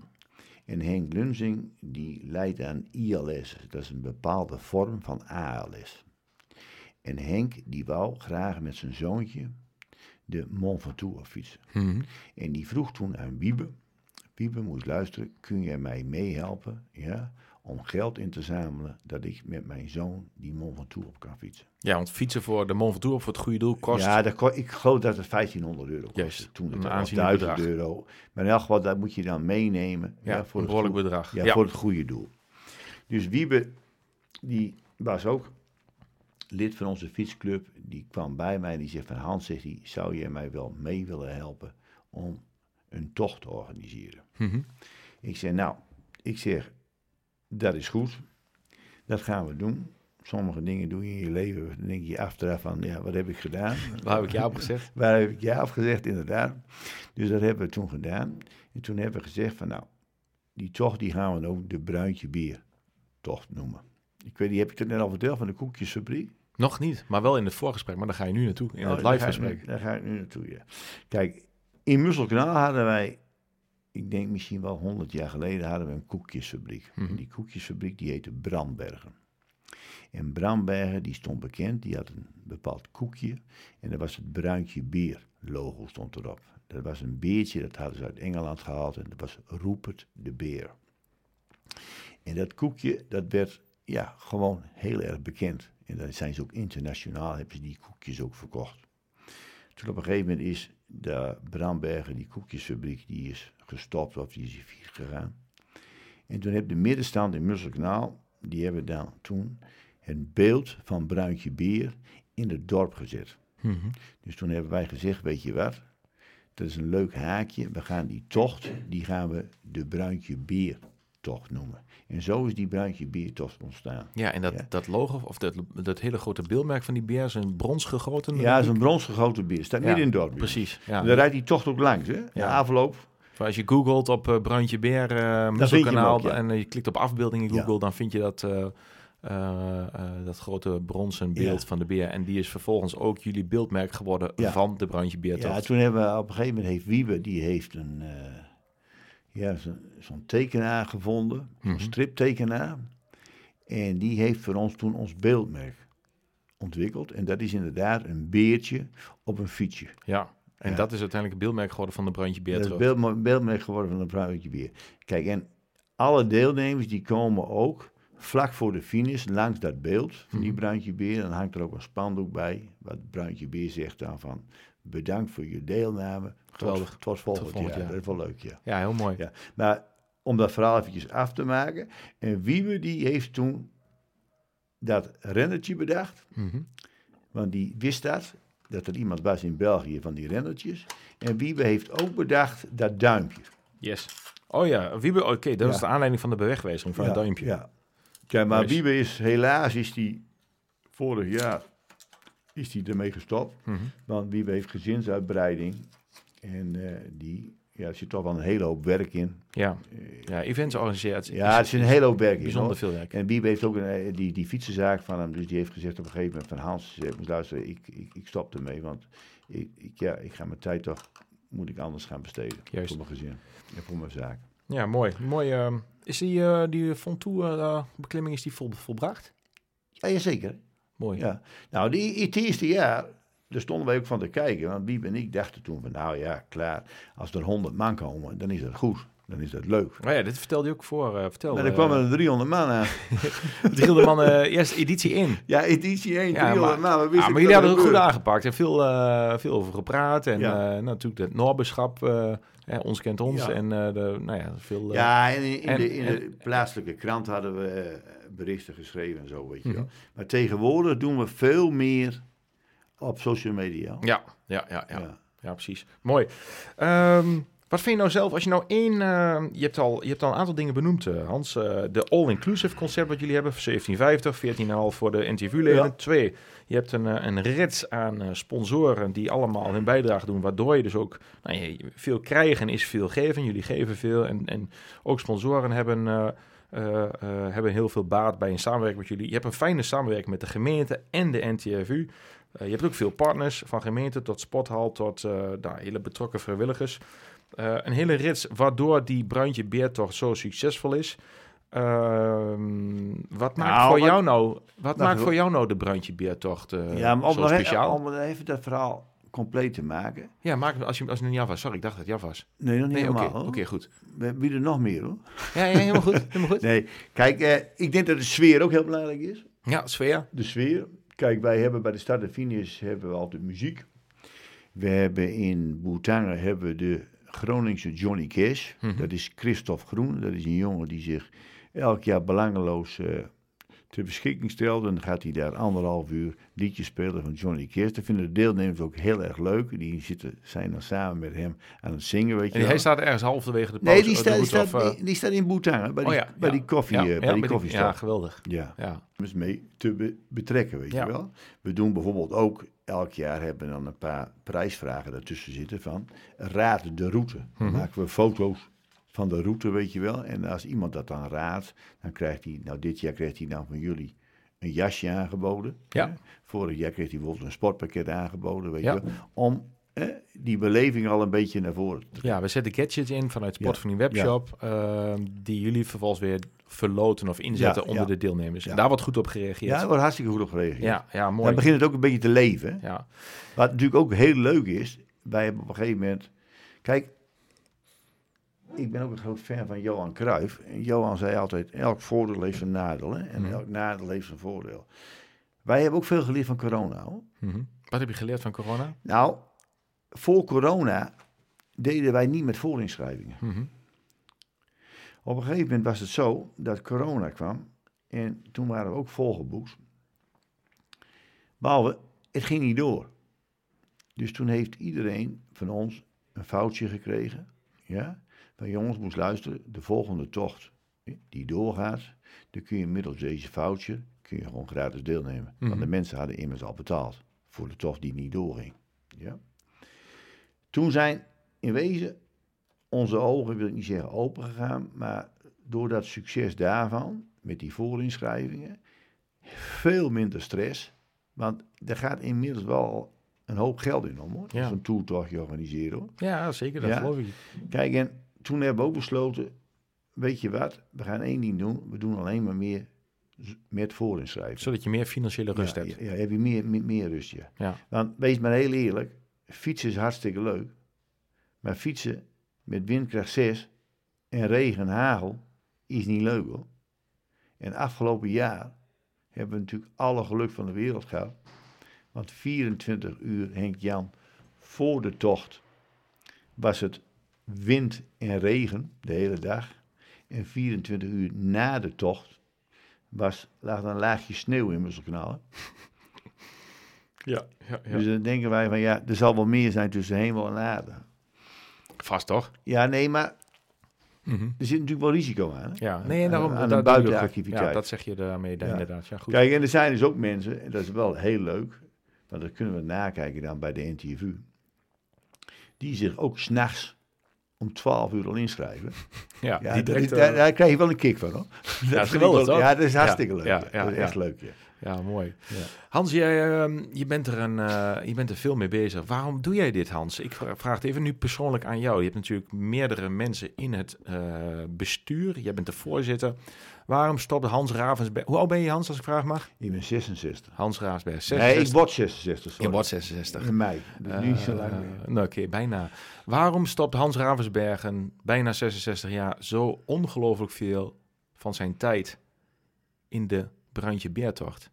En Henk Lunzing, die leidt aan ILS. Dat is een bepaalde vorm van ALS. En Henk, die wou graag met zijn zoontje de Mont Ventoux fietsen. Mhm. En die vroeg toen aan Wiebe, Wiebe moest luisteren, kun jij mij meehelpen ja, om geld in te zamelen dat ik met mijn zoon die Mont Ventoux op kan fietsen. Ja, want fietsen voor de Mont Ventoux voor het goede doel kost... Ja, dat, ik geloof dat het 1500 euro. Juist, Toen het aanzienlijk 1000 bedrag. euro. Maar in elk geval, dat moet je dan meenemen. Ja, voor een het behoorlijk goe- bedrag. Ja, Ja. voor het goede doel. Dus Wiebe, die was ook lid van onze fietsclub. Die kwam bij mij en die zegt van Hans, zegt hij, zou jij mij wel mee willen helpen om een tocht te organiseren? Mhm. Ik zeg, nou, ik zeg, dat is goed. Dat gaan we doen. Sommige dingen doe je in je leven, dan denk je achteraf van, ja, wat heb ik gedaan? Waar heb ik ja op gezegd? Waar heb ik ja op gezegd, inderdaad. Dus dat hebben we toen gedaan. En toen hebben we gezegd van, nou, die tocht die gaan we ook de Bruintje Bier tocht noemen. Ik weet niet, heb ik het net al verteld van de koekjesfabriek? Nog niet, maar wel in het voorgesprek. Maar daar ga je nu naartoe, in Oh, het live gesprek. Daar ga ik nu naartoe, ja. Kijk, in Musselkanaal hadden wij, ik denk misschien wel 100 jaar geleden, hadden we een koekjesfabriek. Mhm. En die koekjesfabriek die heette Brandbergen. En Brandbergen die stond bekend, die had een bepaald koekje. En dat was het Bruintje Bier logo stond erop. Dat was een beertje, dat hadden ze uit Engeland gehaald. En dat was Rupert de Beer. En dat koekje, dat werd ja, gewoon heel erg bekend. En dan zijn ze ook internationaal, hebben ze die koekjes ook verkocht. Toen op een gegeven moment is de Brambergen, die koekjesfabriek, die is gestopt of die is failliet gegaan. En toen heeft de middenstand in Musselkanaal, die hebben dan toen het beeld van Bruintje Beer in het dorp gezet. Mhm. Dus toen hebben wij gezegd, weet je wat, dat is een leuk haakje. We gaan die tocht, die gaan we de Bruintje Beer noemen. En zo is die Bruintje Beer tocht ontstaan. Ja, en dat, Ja. dat logo, of dat, dat hele grote beeldmerk van die beer is een brons gegoten. Ja, zo'n bronsgegoten beer. Staat Ja, midden in het dorp. Precies, ja. En daar rijdt die tocht ook langs, hè? De Ja. afloop. Als je googelt op eh Beer, eh vind je Musselkanaal, hem ook, ja. en eh, je klikt op afbeelding in Ja. Google, dan vind je dat, eh, eh, eh, dat grote bronzen beeld Ja. van de beer. En die is vervolgens ook jullie beeldmerk geworden van de Bruintje Beer. Ja, toen hebben we op een gegeven moment heeft Wiebe, die heeft een, eh, ja, zo'n zo'n tekenaar gevonden, Mhm. een striptekenaar. En die heeft voor ons toen ons beeldmerk ontwikkeld. En dat is inderdaad een beertje op een fietsje. Ja, en Ja. dat is uiteindelijk het beeldmerk geworden van de Bruintje Beer. dat is terug. beeld, beeldmerk geworden van een bruintje bier. Kijk, en alle deelnemers die komen ook vlak voor de finish langs dat beeld van die Mhm. bruintje beer. Dan hangt er ook een spandoek bij, wat bruintje beer zegt dan van... Bedankt voor je deelname. Geweldig. Tot, tot volgend, volgend jaar. jaar. Dat is wel leuk, ja. Ja, heel mooi. ja. Maar om dat verhaal eventjes af te maken. En Wiebe die heeft toen dat rennertje bedacht. Mhm. Want die wist dat, dat er iemand was in België van die rennertjes. En Wiebe heeft ook bedacht dat duimpje. Yes. Oh ja, Wiebe, oké, dat Ja. is de aanleiding van de bewegwijzing van ja, het duimpje. Ja. Kijk, maar Nice. Wiebe is helaas, is die vorig jaar, is die ermee gestopt. Mhm. Want Wiebe heeft gezinsuitbreiding. En eh, die, ja, er zit toch wel een hele hoop werk in. Ja. Eh, ja, events organiseren. ja, er zit een hele hoop werk in. bijzonder veel werk. En Wiebe heeft ook een, eh, die, die fietsenzaak van hem, dus die heeft gezegd op een gegeven moment van Hans, luisteren, ik, ik, ik stop ermee, want ik, ik, ja, ik ga mijn tijd toch, moet ik anders gaan besteden. Juist. Voor mijn gezin en voor mijn zaak. Ja, mooi. mooi ehm, is die, eh die Fontour eh, beklimming is die vol, volbracht? Ja, jazeker. Mooi. Ja. Nou, die, het eerste jaar, daar stonden wij ook van te kijken. Want Wiebe en ik dachten toen van, nou ja, klaar. Als er 100 man komen, dan is dat goed. Dan is dat leuk. Oh ja, dit vertelde je ook voor. eh vertel. Maar dan eh, kwamen er 300 man aan. Drilde man eh eerste editie in. Ja, editie 1, Ja, 300 maar- man. Ja, maar jullie hadden het er goed aangepakt en veel, veel over gepraat. En Ja. natuurlijk het Norbeschap, eh, ons kent ons. Ja. En de, nou ja, veel... Ja, en in, in En- de, in de plaatselijke krant hadden we berichten geschreven en zo, weet je wel. Mhm. Maar tegenwoordig doen we veel meer op social media. ja, ja, ja, ja. Ja. Ja, precies. Mooi. Ehm, wat vind je nou zelf, als je nou één... eh, je, hebt al, je hebt al een aantal dingen benoemd, eh, Hans. Eh, de all-inclusive concept wat jullie hebben, 1750, 14,5 voor de NTV-leden. Ja. Twee, je hebt een, eh, een rits aan sponsoren die allemaal hun bijdrage doen, waardoor je dus ook... Nou, je, veel krijgen is veel geven, jullie geven veel. En, en ook sponsoren hebben... hebben heel veel baat bij een samenwerking met jullie. Je hebt een fijne samenwerking met de gemeente en de NTFU. Eh, je hebt ook veel partners, van gemeente tot sporthal tot eh, nou, hele betrokken vrijwilligers. Eh, een hele rits waardoor die Bruintje Beertocht zo succesvol is. Ehm, wat maakt, Nou, voor, wat- jou nou, wat Wacht maakt voor jou nou de Bruintje Beertocht ja, maar om zo speciaal? om even dat verhaal compleet te maken. Ja, maak als je, als niet af was. Sorry, ik dacht dat het af was. Nee, nog niet Nee, oké, helemaal. oké, hoor. goed. We er nog meer hoor. Ja, ja, helemaal goed. Helemaal goed. Nee, kijk, ik denk dat de sfeer ook heel belangrijk is. Ja, sfeer. De sfeer. Kijk, wij hebben bij de Stad de Finish hebben we altijd muziek. We hebben in Boetangen hebben we de Groningse Johnny Cash. Mhm. Dat is Christophe Groen. Dat is een jongen die zich elk jaar belangeloos eh, ter beschikking stelt. En dan gaat hij daar anderhalf uur liedjes spelen van Johnny Cash. Dat vinden de deelnemers ook heel erg leuk. Die zitten, zijn dan samen met hem aan het zingen, weet je En wel. hij staat ergens halverwege de pauze. Nee, die de staat, die, staat, of, die, die staat in Boetangen, bij die, oh ja, bij ja. die koffie, Ja, eh, ja, bij die bij koffiestop. Ja, geweldig. ja Ja. dus mee te be- betrekken, weet je wel. We doen bijvoorbeeld ook, elk jaar hebben we dan een paar prijsvragen daartussen zitten van, raad de route. Mhm. maken we foto's van de route, weet je wel. En als iemand dat dan raadt, dan krijgt hij, nou dit jaar krijgt hij dan van jullie een jasje aangeboden. Ja. Vorig jaar kreeg hij bijvoorbeeld een sportpakket aangeboden, weet Ja. je wel. Om die beleving al een beetje naar voren te Ja, we zetten gadgets in vanuit Sport Ja, van die webshop. ehm, die jullie vervolgens weer verloten of inzetten onder de deelnemers. Ja. En daar wordt goed op gereageerd. Ja, daar wordt hartstikke goed op gereageerd. ja, ja, mooi. Dan begint het ook een beetje te leven. Ja. Wat natuurlijk ook heel leuk is, wij hebben op een gegeven moment... Kijk, ik ben ook een groot fan van Johan Cruijff. En Johan zei altijd, elk voordeel heeft een nadeel. Hè? En Mhm. elk nadeel heeft een voordeel. Wij hebben ook veel geleerd van corona. Hoor. Mhm. Wat heb je geleerd van corona? Nou, voor corona deden wij niet met voorinschrijvingen. Mhm. Op een gegeven moment was het zo dat corona kwam. En toen waren we ook volgeboekt. Behalve, het ging niet door. Dus toen heeft iedereen van ons een foutje gekregen. Ja? Van jongens, moest luisteren, de volgende tocht die doorgaat, dan kun je middels deze foutje kun je gewoon gratis deelnemen. Want Mhm. de mensen hadden immers al betaald voor de tocht die niet doorging. Ja? Toen zijn in wezen onze ogen, wil ik niet zeggen open gegaan, maar door dat succes daarvan, met die voorinschrijvingen, veel minder stress. Want er gaat inmiddels wel een hoop geld in om, hoor. Ja. Zo'n toertochtje organiseren, hoor. Ja, zeker. Dat Ja. geloof ik. Kijk, en toen hebben we ook besloten, weet je wat, we gaan één ding doen. We doen alleen maar meer met voorinschrijven. Zodat je meer financiële rust ja, hebt. Ja, heb je meer, meer, meer rust, ja. Ja. Want wees maar heel eerlijk, fietsen is hartstikke leuk. Maar fietsen met windkracht 6 en regen en hagel is niet leuk hoor. En afgelopen jaar hebben we natuurlijk alle geluk van de wereld gehad. Want 24 uur, Henk Jan, voor de tocht was het wind en regen de hele dag. En 24 uur na de tocht was, lag er een laagje sneeuw in Musselkanaal. Ja, ja, Dus dan denken wij van ja, er zal wel meer zijn tussen hemel en aarde. Vast toch? Ja, nee, maar Mhm. er zit natuurlijk wel risico aan. Hè? Ja, nee, en daarom aan, aan buitenactiviteit. Ja, dat zeg je daarmee daar Ja. inderdaad. Ja, goed. Kijk, en er zijn dus ook mensen, en dat is wel heel leuk, want dat kunnen we nakijken dan bij de NTVU, die zich ook s'nachts om 12 uur al inschrijven. ja, Ja, die direct, eh, daar, daar krijg je wel een kick van hoor. Dat is geweldig, toch? Ja, dat is hartstikke leuk. ja, echt leuk, ja. Ja, mooi. Ja. Hans, jij, ehm, je, bent er een, eh, je bent er veel mee bezig. Waarom doe jij dit, Hans? Ik vra- vraag het even nu persoonlijk aan jou. Je hebt natuurlijk meerdere mensen in het eh, bestuur. Jij bent de voorzitter. Waarom stopt Hans Ravensberg... Hoe oud ben je, Hans, als ik vraag mag? Ik ben 66. Hans Ravensberg, Nee, 66. ik word 66. sorry. je wordt 66. In mei. Dus niet zo lang Eh, meer. nou, Oké, bijna. Waarom stopt Hans Ravensbergen, bijna 66 jaar, zo ongelooflijk veel van zijn tijd in de Brandje Beertocht?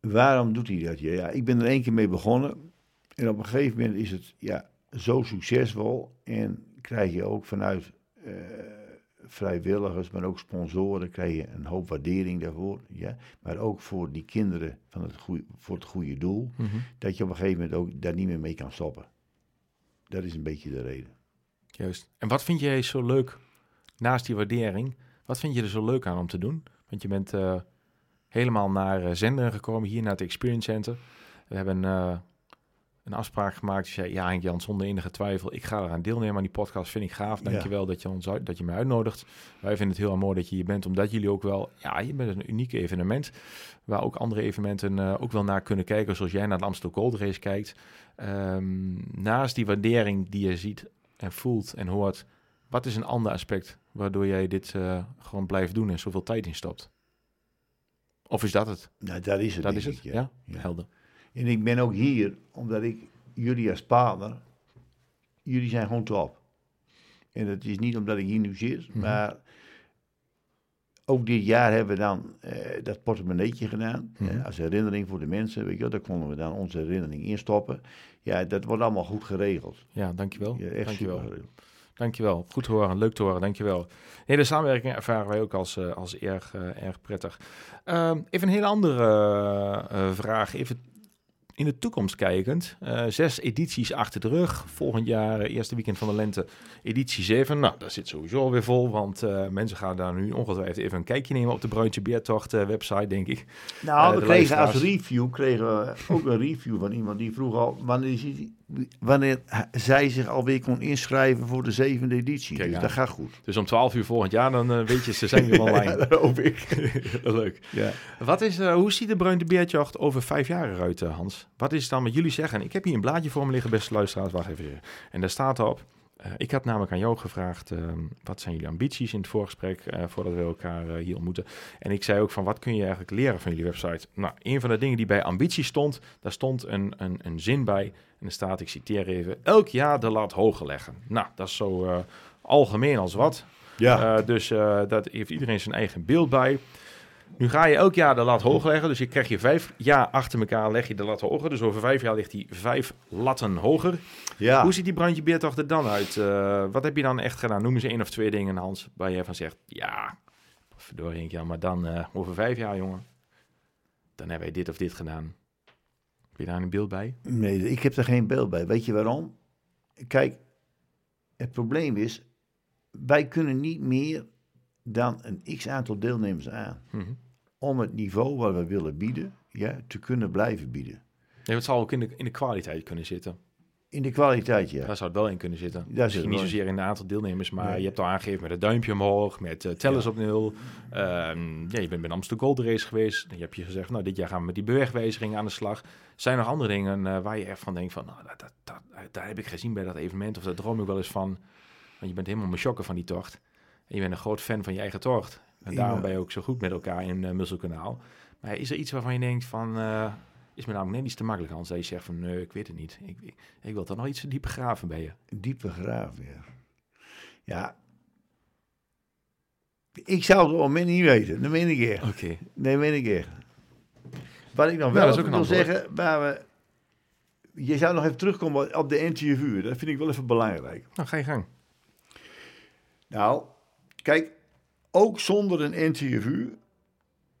Waarom doet hij dat? Ja, ja, ik ben er één keer mee begonnen. En op een gegeven moment is het ja, zo succesvol. En krijg je ook vanuit eh, vrijwilligers, maar ook sponsoren, krijg je een hoop waardering daarvoor. Ja? Maar ook voor die kinderen van het goeie, voor het goede doel. Dat je op een gegeven moment ook daar niet meer mee kan stoppen. Dat is een beetje de reden. Juist. En wat vind jij zo leuk, naast die waardering, wat vind je er zo leuk aan om te doen? Want je bent eh, helemaal naar eh, Zenderen gekomen, hier naar het Experience Center. We hebben eh, een afspraak gemaakt. Je zei, ja Henk Jan, zonder enige twijfel, ik ga eraan deelnemen aan die podcast. Vind ik gaaf. Ja. Dankjewel dat je, ons uit, dat je me uitnodigt. Wij vinden het heel mooi dat je hier bent, omdat jullie ook wel, ja, je bent een uniek evenement. Waar ook andere evenementen eh, ook wel naar kunnen kijken, zoals jij naar de Amsterdam Gold Race kijkt. Ehm, naast die waardering die je ziet en voelt en hoort, wat is een ander aspect waardoor jij dit eh, gewoon blijft doen en zoveel tijd in stopt? Of is dat het? Nou, dat is het. Dat is het? ik, Ja, Ja. helder. En ik ben ook hier, omdat ik jullie als partner, jullie zijn gewoon top. En dat is niet omdat ik hier nu zit, Mhm. maar ook dit jaar hebben we dan eh, dat portemonneetje gedaan. Mhm. eh, als herinnering voor de mensen, weet je wel. Daar konden we dan onze herinnering instoppen. Ja, dat wordt allemaal goed geregeld. Ja, dankjewel. Ja, echt dankjewel. super geregeld. Dankjewel. Goed te horen, leuk te horen, dankjewel. Nee, de samenwerking ervaren wij ook als, eh, als erg, erg prettig. Ehm, even een hele andere vraag. Even in de toekomst kijkend. Eh, zes edities achter de rug. Volgend jaar, eh, eerste weekend van de lente, editie 7. Nou, dat zit sowieso weer vol, want eh, mensen gaan daar nu ongetwijfeld even een kijkje nemen op de Bruintje Beertocht website, denk ik. Nou, we de kregen als review kregen we ook een review van iemand die vroeg al wanneer, wanneer zij zich alweer kon inschrijven voor de zevende editie. Kijk dus aan. dat gaat goed. Dus om 12 uur volgend jaar, dan weet je, ze zijn weer online. dat hoop ik. Leuk. Ja. Wat is, hoe ziet de Bruin de Beertjacht over vijf jaar eruit, Hans? Wat is dan met jullie zeggen? Ik heb hier een blaadje voor me liggen, beste luisteraars. Wacht even. En daar staat op. eh, ik had namelijk aan jou gevraagd, eh, wat zijn jullie ambities in het voorgesprek, eh, voordat we elkaar eh, hier ontmoeten. En ik zei ook van, wat kun je eigenlijk leren van jullie website? Nou, een van de dingen die bij ambitie stond, daar stond een, een, een zin bij. En er staat, ik citeer even, elk jaar de lat hoger leggen. Nou, dat is zo algemeen als wat. Ja. Dus dat heeft iedereen zijn eigen beeld bij. Nu ga je elk jaar de lat hoog leggen. Dus je krijg je vijf jaar achter elkaar leg je de lat hoger. Dus over vijf jaar ligt die vijf latten hoger. ja. Hoe ziet die brandje beertocht er dan uit? Eh, wat heb je dan echt gedaan? Noem eens één of twee dingen, Hans, waar je van zegt... Ja, verdorie, ja, maar dan eh, over vijf jaar, jongen. Dan hebben wij dit of dit gedaan. Heb je daar een beeld bij? Nee, ik heb er geen beeld bij. Weet je waarom? Kijk, het probleem is, wij kunnen niet meer dan een x aantal deelnemers aan. Mhm. Om het niveau wat we willen bieden, ja, te kunnen blijven bieden. Nee, het zal ook in de, in de kwaliteit kunnen zitten. In de kwaliteit, ja. Daar zou het wel in kunnen zitten. Daar Misschien niet zozeer in het aantal deelnemers, maar Nee. je hebt al aangegeven met het duimpje omhoog, met eh tellers Ja. op nul. Ehm, ja, je bent bij Amsterdam Gold Race geweest. Je hebt je gezegd, nou, dit jaar gaan we met die bewegwijziging aan de slag. Zijn er nog andere dingen eh, waar je echt van denkt van, nou, dat, dat, dat, daar heb ik gezien bij dat evenement, of daar droom ik wel eens van. Want je bent helemaal chokken van die tocht. En je bent een groot fan van je eigen tocht. En Ja. daarom ben je ook zo goed met elkaar in uh, Musselkanaal. Maar is er iets waarvan je denkt van, eh, is me namelijk net iets te makkelijk, Hans, dat je zegt van, nee, ik weet het niet. Ik, ik, ik wil toch nog iets dieper graven bij je. Diepe graven, ja. Ja. Ik zou het moment niet weten, dat meen ik echt. Oké. Nee, meen ik echt. Wat ik nog Ja, wel wil zeggen, waar we... Je zou nog even terugkomen op de NTFU, dat vind ik wel even belangrijk. Nou, ga je gang. Nou, kijk, ook zonder een NTFU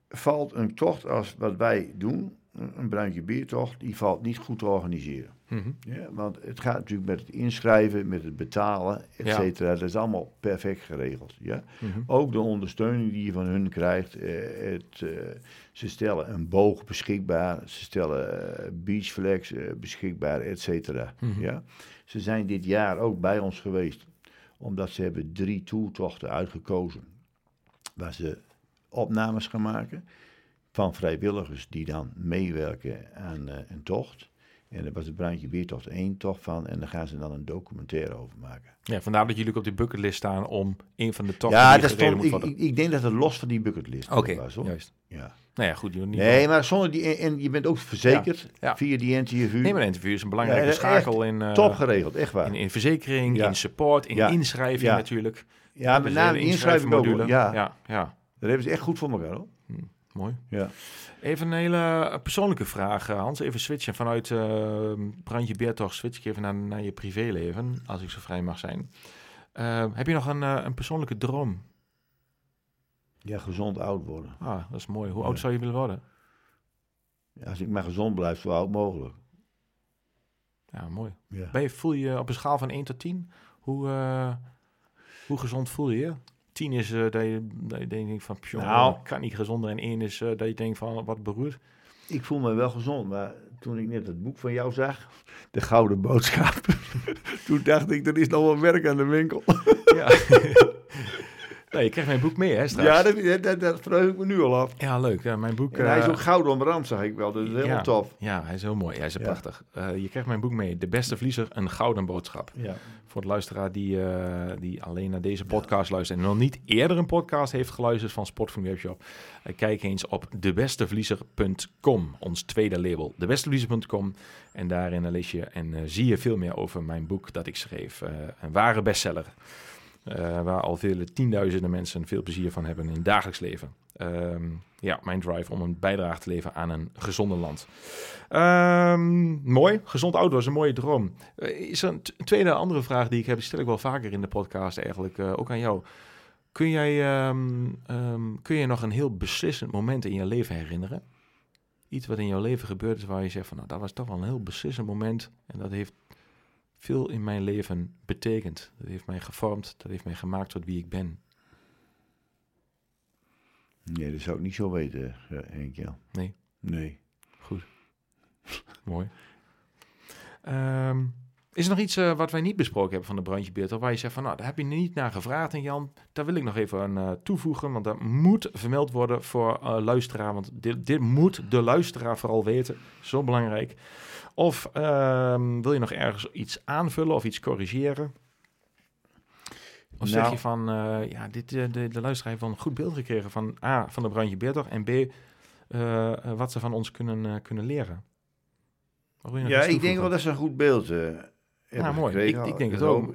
valt een tocht als wat wij doen, een bruintje biertocht, die valt niet goed te organiseren. Mhm. Ja, want het gaat natuurlijk met het inschrijven, met het betalen, et Ja. cetera. Dat is allemaal perfect geregeld. Ja? Mhm. Ook de ondersteuning die je van hun krijgt. eh, het, eh, ze stellen een boog beschikbaar, ze stellen eh, beachflex eh, beschikbaar, et cetera. Mhm. Ja? Ze zijn dit jaar ook bij ons geweest, omdat ze hebben drie toertochten uitgekozen. Waar ze opnames gaan maken van vrijwilligers die dan meewerken aan eh, een tocht. En er was de Bruintje Biertocht één tocht van. En daar gaan ze dan een documentaire over maken. Ja, vandaar dat jullie ook op die bucketlist staan om een van de tochten ja, die dat stond, ik, ik, ik denk dat het los van die bucketlist Oké, was. Hoor. juist. Ja. Nou ja, goed. Je niet Nee, maar zonder die... En je bent ook verzekerd ja. via die NTFU. nee, maar een interview is een belangrijke Ja, schakel in, eh, Top geregeld, echt waar. in, in verzekering, in support, in inschrijving natuurlijk. ja, met name inschrijving ook. Ja, ja, ja. dat hebben ze echt goed voor elkaar hoor. Mooi. Ja. Even een hele persoonlijke vraag, eh, Hans. Even switchen vanuit eh Brandje Beertocht, switch ik even naar, naar je privéleven, als ik zo vrij mag zijn. Eh, heb je nog een, een persoonlijke droom? ja, gezond oud worden. Ah, dat is mooi. Hoe Ja. oud zou je willen worden? Als ik maar gezond blijf, zo oud mogelijk. Ja, mooi. Ja. Ben je, voel je op een schaal van 1 tot 10? Hoe, hoe gezond voel je je? 10 is eh, dat, je, dat je denkt van, pjoh, Nou. kan niet gezonder. En 1 is eh, dat je denkt van, wat beroerd. Ik voel me wel gezond, maar toen ik net het boek van jou zag, De Gouden Boodschap, toen dacht ik, er is nog wel werk aan de winkel. ja. Nee, je krijgt mijn boek mee, hè, straks. Ja, dat, dat, dat verheug ik me nu al af. Ja, leuk. Ja, mijn boek... En hij is eh, ook goud omrand, zag ik wel. Dat is helemaal ja, tof. Ja, hij is heel mooi. Hij is Ja. prachtig. Eh, je krijgt mijn boek mee. De beste vliezer, een gouden boodschap. Ja. Voor de luisteraar die, eh, die alleen naar deze podcast luistert en nog niet eerder een podcast heeft geluisterd van Sportfood Webshop, kijk eens op debestevliezer.com, ons tweede label, debestevliezer.com. En daarin lees je en zie je veel meer over mijn boek dat ik schreef. Een ware bestseller, eh, waar al vele tienduizenden mensen veel plezier van hebben in het dagelijks leven. Ehm, ja, mijn drive om een bijdrage te leveren aan een gezonder land. Ehm, mooi, gezond ouder is een mooie droom. Eh, is er een tweede andere vraag die ik heb, stel ik wel vaker in de podcast eigenlijk, eh, ook aan jou. Kun jij, ehm, kun je nog een heel beslissend moment in je leven herinneren? Iets wat in jouw leven gebeurd is waar je zegt van, nou, dat was toch wel een heel beslissend moment en dat heeft veel in mijn leven betekend. Dat heeft mij gevormd, dat heeft mij gemaakt tot wie ik ben. Nee, dat zou ik niet zo weten, eh, Henk. Ja. Nee. Nee. Goed. Mooi. Ehm, is er nog iets eh, wat wij niet besproken hebben van de brandje Beertel, waar je zegt van, nou, daar heb je niet naar gevraagd en Jan, daar wil ik nog even aan eh, toevoegen, want dat moet vermeld worden voor eh, luisteraar, want dit, dit moet de luisteraar vooral weten, zo belangrijk. Of ehm, wil je nog ergens iets aanvullen of iets corrigeren? Of zeg Nou. je van, ja, dit, de, de luisteraar heeft wel een goed beeld gekregen van A, van de brandje Beertel en B, wat ze van ons kunnen, kunnen leren. Ja, ik denk wel dat ze een goed beeld eh hebben mooi. gekregen. Ik- ik denk het ook.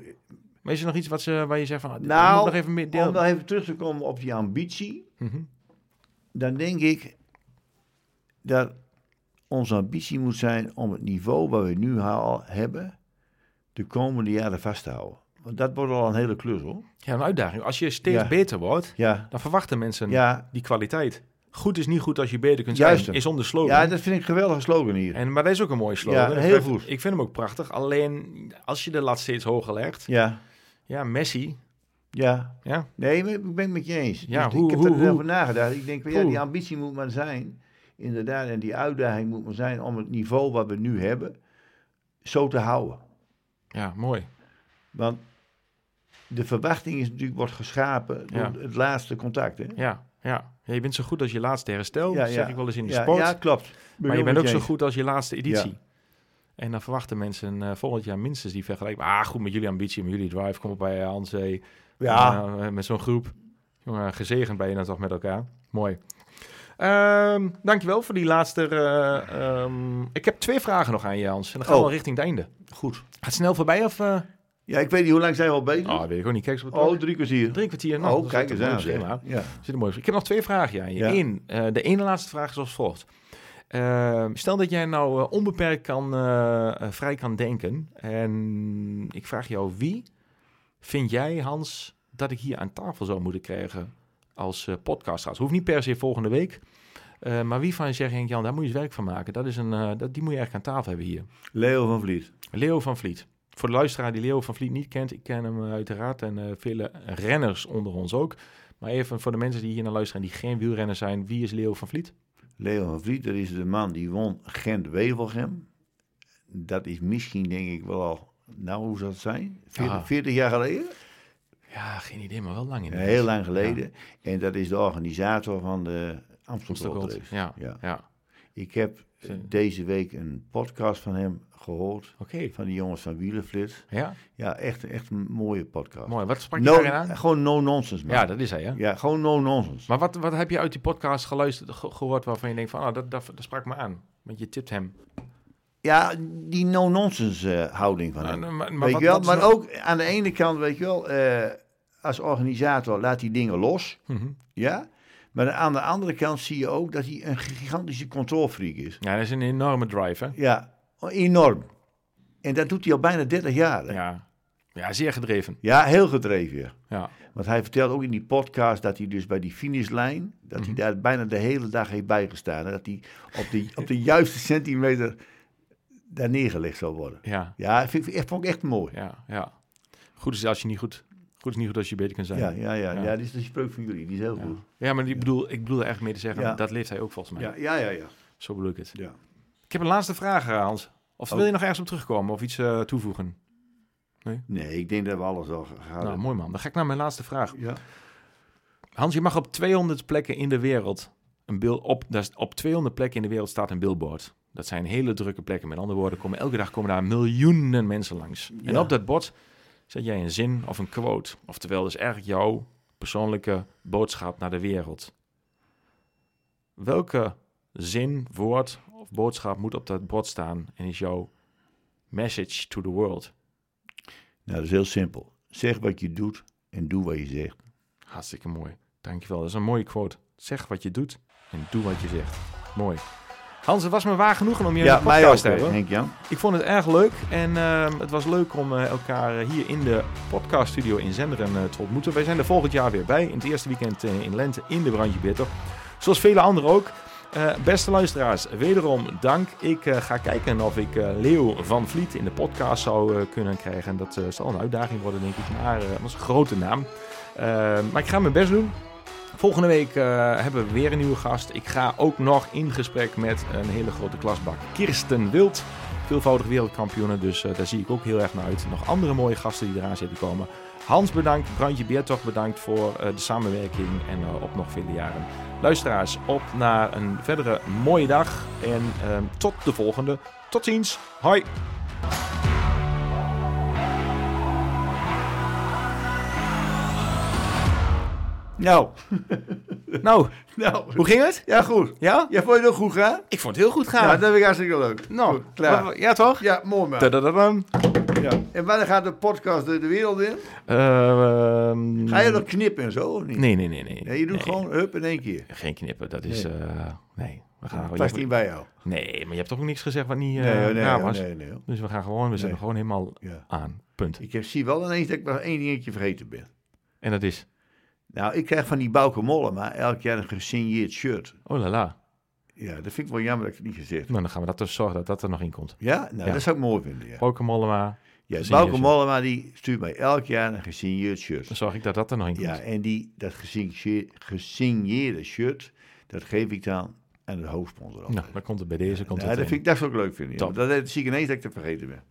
Maar is er nog iets wat ze, waar je zegt van, ah, Nou, moet nog even meer deel... Om nog even terug te komen op die ambitie, Mhm. dan denk ik dat onze ambitie moet zijn om het niveau wat we nu al hebben, de komende jaren vast te houden. Want dat wordt al een hele klus hoor. Ja, een uitdaging. Als je steeds Ja. beter wordt, Ja, dan verwachten mensen ja, die kwaliteit. Goed is niet goed als je beter kunt Juist. zijn, is onder slogan. ja, dat vind ik een geweldige slogan hier. en, maar dat is ook een mooie slogan. Ja, heel goed. Ik vind hem ook prachtig. Alleen, als je de lat steeds hoger legt... Ja, Ja, Messi... ja. Ja, Nee, ik ben het met je eens. Ja, Dus hoe- ik heb hoe- er over nagedacht. Ik denk, ja, die ambitie moet maar zijn, inderdaad, en die uitdaging moet maar zijn om het niveau wat we nu hebben, zo te houden. ja mooi. Want de verwachting is natuurlijk, wordt geschapen door Ja. het laatste contact. Hè? Ja, ja. ja, je bent zo goed als je laatste herstel, Ja, zeg ja. ik wel eens in de sport. ja, klopt. Ben maar je bent ook zo goed als je laatste editie. En dan verwachten mensen eh, volgend jaar minstens die vergelijking. Ah, goed met jullie ambitie, met jullie drive. Kom op bij Hans Zee. Ja, Eh, met zo'n groep. Jongen, gezegend ben je dan toch met elkaar. Mooi. Ehm dankjewel voor die laatste. eh, ehm, ik heb twee vragen nog aan je, Hans. En dan gaan we Oh. al richting het einde. goed. Gaat het snel voorbij of... Ja, ik weet niet hoe lang zijn we al bezig. Oh, weet ik gewoon niet. Kijk eens oh, drie kwartier. Drie kwartier. Nou, oh, kijk eens een aan. schema. Ja. Zit een mooi. Ik heb nog twee vragen aan je. Ja. Eén, eh, de ene laatste vraag is als volgt. Eh, stel dat jij nou eh, onbeperkt kan, eh, vrij kan denken. En ik vraag jou, wie vind jij, Hans, dat ik hier aan tafel zou moeten krijgen als podcastgast? Hoeft niet per se volgende week. maar wie van je zegt, Henk Jan, daar moet je eens werk van maken. Dat is een, dat, die moet je eigenlijk aan tafel hebben hier. Leo van Vliet. Leo van Vliet. Voor de luisteraar die Leo van Vliet niet kent, ik ken hem eh, uiteraard en eh, vele renners onder ons ook. Maar even voor de mensen die hier naar luisteren en die geen wielrenner zijn, wie is Leo van Vliet? Leo van Vliet, dat is de man die won Gent-Wevelgem. Dat is misschien denk ik wel al, nou hoe zou het zijn? 40, Ah. 40 jaar geleden? Ja, geen idee, maar wel lang in. Ja, heel lang geleden. En dat is de organisator van de Amstel Gold. Race. Ja, Ja. ja. Ik heb. Deze week een podcast van hem gehoord. Van die jongens van Wielenflits. Ja, Ja, echt, echt een mooie podcast. mooi. Wat sprak je No, daarin aan? gewoon no-nonsense, man. Ja, Ja, dat is hij, hè? gewoon no-nonsense. Maar wat, wat heb je uit die podcast geluisterd, ge- gehoord waarvan je denkt van, oh, dat, dat, dat sprak me aan? Want je tipt hem. Ja, die no-nonsense eh, houding van Maar, hem. maar, maar weet je wel? Maar nou- ook aan de ene kant, weet je wel, eh, als organisator laat hij dingen los. Mhm. Ja. Maar aan de andere kant zie je ook dat hij een gigantische controlfreak is. Ja, dat is een enorme drive, hè? Ja, enorm. En dat doet hij al bijna 30 jaar. hè? Ja, ja zeer gedreven. Ja, heel gedreven. ja. Ja, Want hij vertelt ook in die podcast dat hij dus bij die finishlijn, dat Mhm. hij daar bijna de hele dag heeft bijgestaan. Dat hij op de, op de juiste centimeter daar neergelegd zal worden. ja, Ja, vind, ik- vond ik echt mooi. ja, ja. Goed is als je niet goed, goed is niet goed als je beter kunt zijn. Ja, ja, ja. Ja. ja. dit is de spreuk van jullie, die is heel Ja. goed. Ja, maar die bedoel, ik bedoel er echt mee te zeggen, Ja. dat leeft hij ook volgens mij. Ja, ja, ja. ja. Zo bedoel ik het. ja. Ik heb een laatste vraag, Hans. Of Oh. wil je nog ergens op terugkomen of iets eh, toevoegen? Nee, ik denk dat we alles al gehad Nou, hebben. mooi man. Dan ga ik naar mijn laatste vraag. Ja. Hans, je mag op 200 plekken in de wereld een bil op, op 200 plekken in de wereld staat een billboard. Dat zijn hele drukke plekken. Met andere woorden, komen, elke dag komen daar miljoenen mensen langs. En op dat bord zet jij een zin of een quote. Oftewel, dus eigenlijk jouw persoonlijke boodschap naar de wereld. Welke zin, woord of boodschap moet op dat bord staan en is jouw message to the world? Nou, dat is heel simpel. Zeg wat je doet en doe wat je zegt. Hartstikke mooi. Dankjewel. Dat is een mooie quote. Zeg wat je doet en doe wat je zegt. Mooi. Hans, het was me waar genoegen om je in Ja, de podcast te hebben. Henk Jan. Ik vond het erg leuk en ehm, het was leuk om eh, elkaar eh, hier in de podcaststudio in Zenderen eh, te ontmoeten. Wij zijn er volgend jaar weer bij, in het eerste weekend in Lente in de Brandje Bitter. Zoals vele anderen ook. Beste luisteraars, wederom dank. Ik ga kijken of ik Leo van Vliet in de podcast zou kunnen krijgen. Dat eh, zal een uitdaging worden, denk ik, maar dat is een grote naam. Eh, maar ik ga mijn best doen. Volgende week eh, hebben we weer een nieuwe gast. Ik ga ook nog in gesprek met een hele grote klasbak. Kirsten Wild, veelvoudig wereldkampioene. Dus eh, daar zie ik ook heel erg naar uit. Nog andere mooie gasten die eraan zitten komen. Hans bedankt, Brandje Beertocht bedankt voor eh, de samenwerking en op nog vele jaren. Luisteraars, op naar een verdere mooie dag en ehm, tot de volgende. Tot ziens, hoi! Nou, Nou, nou. hoe ging het? Ja, goed. Ja? Jij vond je het ook goed gaan? Ik vond het heel goed gaan. Ja, dat vind ik hartstikke leuk. nou, Goed, klaar. Ja, toch? Ja, mooi man. Tadadadam. Ja. En wanneer gaat de podcast de, de wereld in? Ehm, Ga je nog knippen en zo of niet? Nee, nee, nee. nee. Nee, je doet Nee. gewoon hup in één keer. Geen knippen, dat is... Nee. Nee, nee we gaan Dat gewoon... past niet bij jou. Nee, maar je hebt toch ook niks gezegd wat niet eh nee, nee, was? nee, nee. Dus we gaan gewoon, we zetten Nee. gewoon helemaal Ja. aan. Punt. Ik heb, zie wel ineens dat ik nog één dingetje vergeten ben. En dat is... Nou, ik krijg van die Bauke Mollema elk jaar een gesigneerd shirt. Oh la la. Ja, dat vind ik wel jammer dat ik het niet gezegd heb. Nou, dan gaan we dat dus zorgen dat dat er nog in komt. Ja? Nou, Ja. dat zou ik mooi vinden, ja. Poker Mollema, ja shirt. Mollema die stuurt mij elk jaar een gesigneerd shirt. dan zorg ik dat dat er nog in komt. Ja, en die, dat gesigneerde, shirt, dat geef ik dan aan de hoofdsponsor. Nou, dan komt het bij deze. Komt ja, het dat, in. vind ik, dat zou ik leuk vinden. Ja. Dat, dat zie ik ineens dat ik het vergeten ben.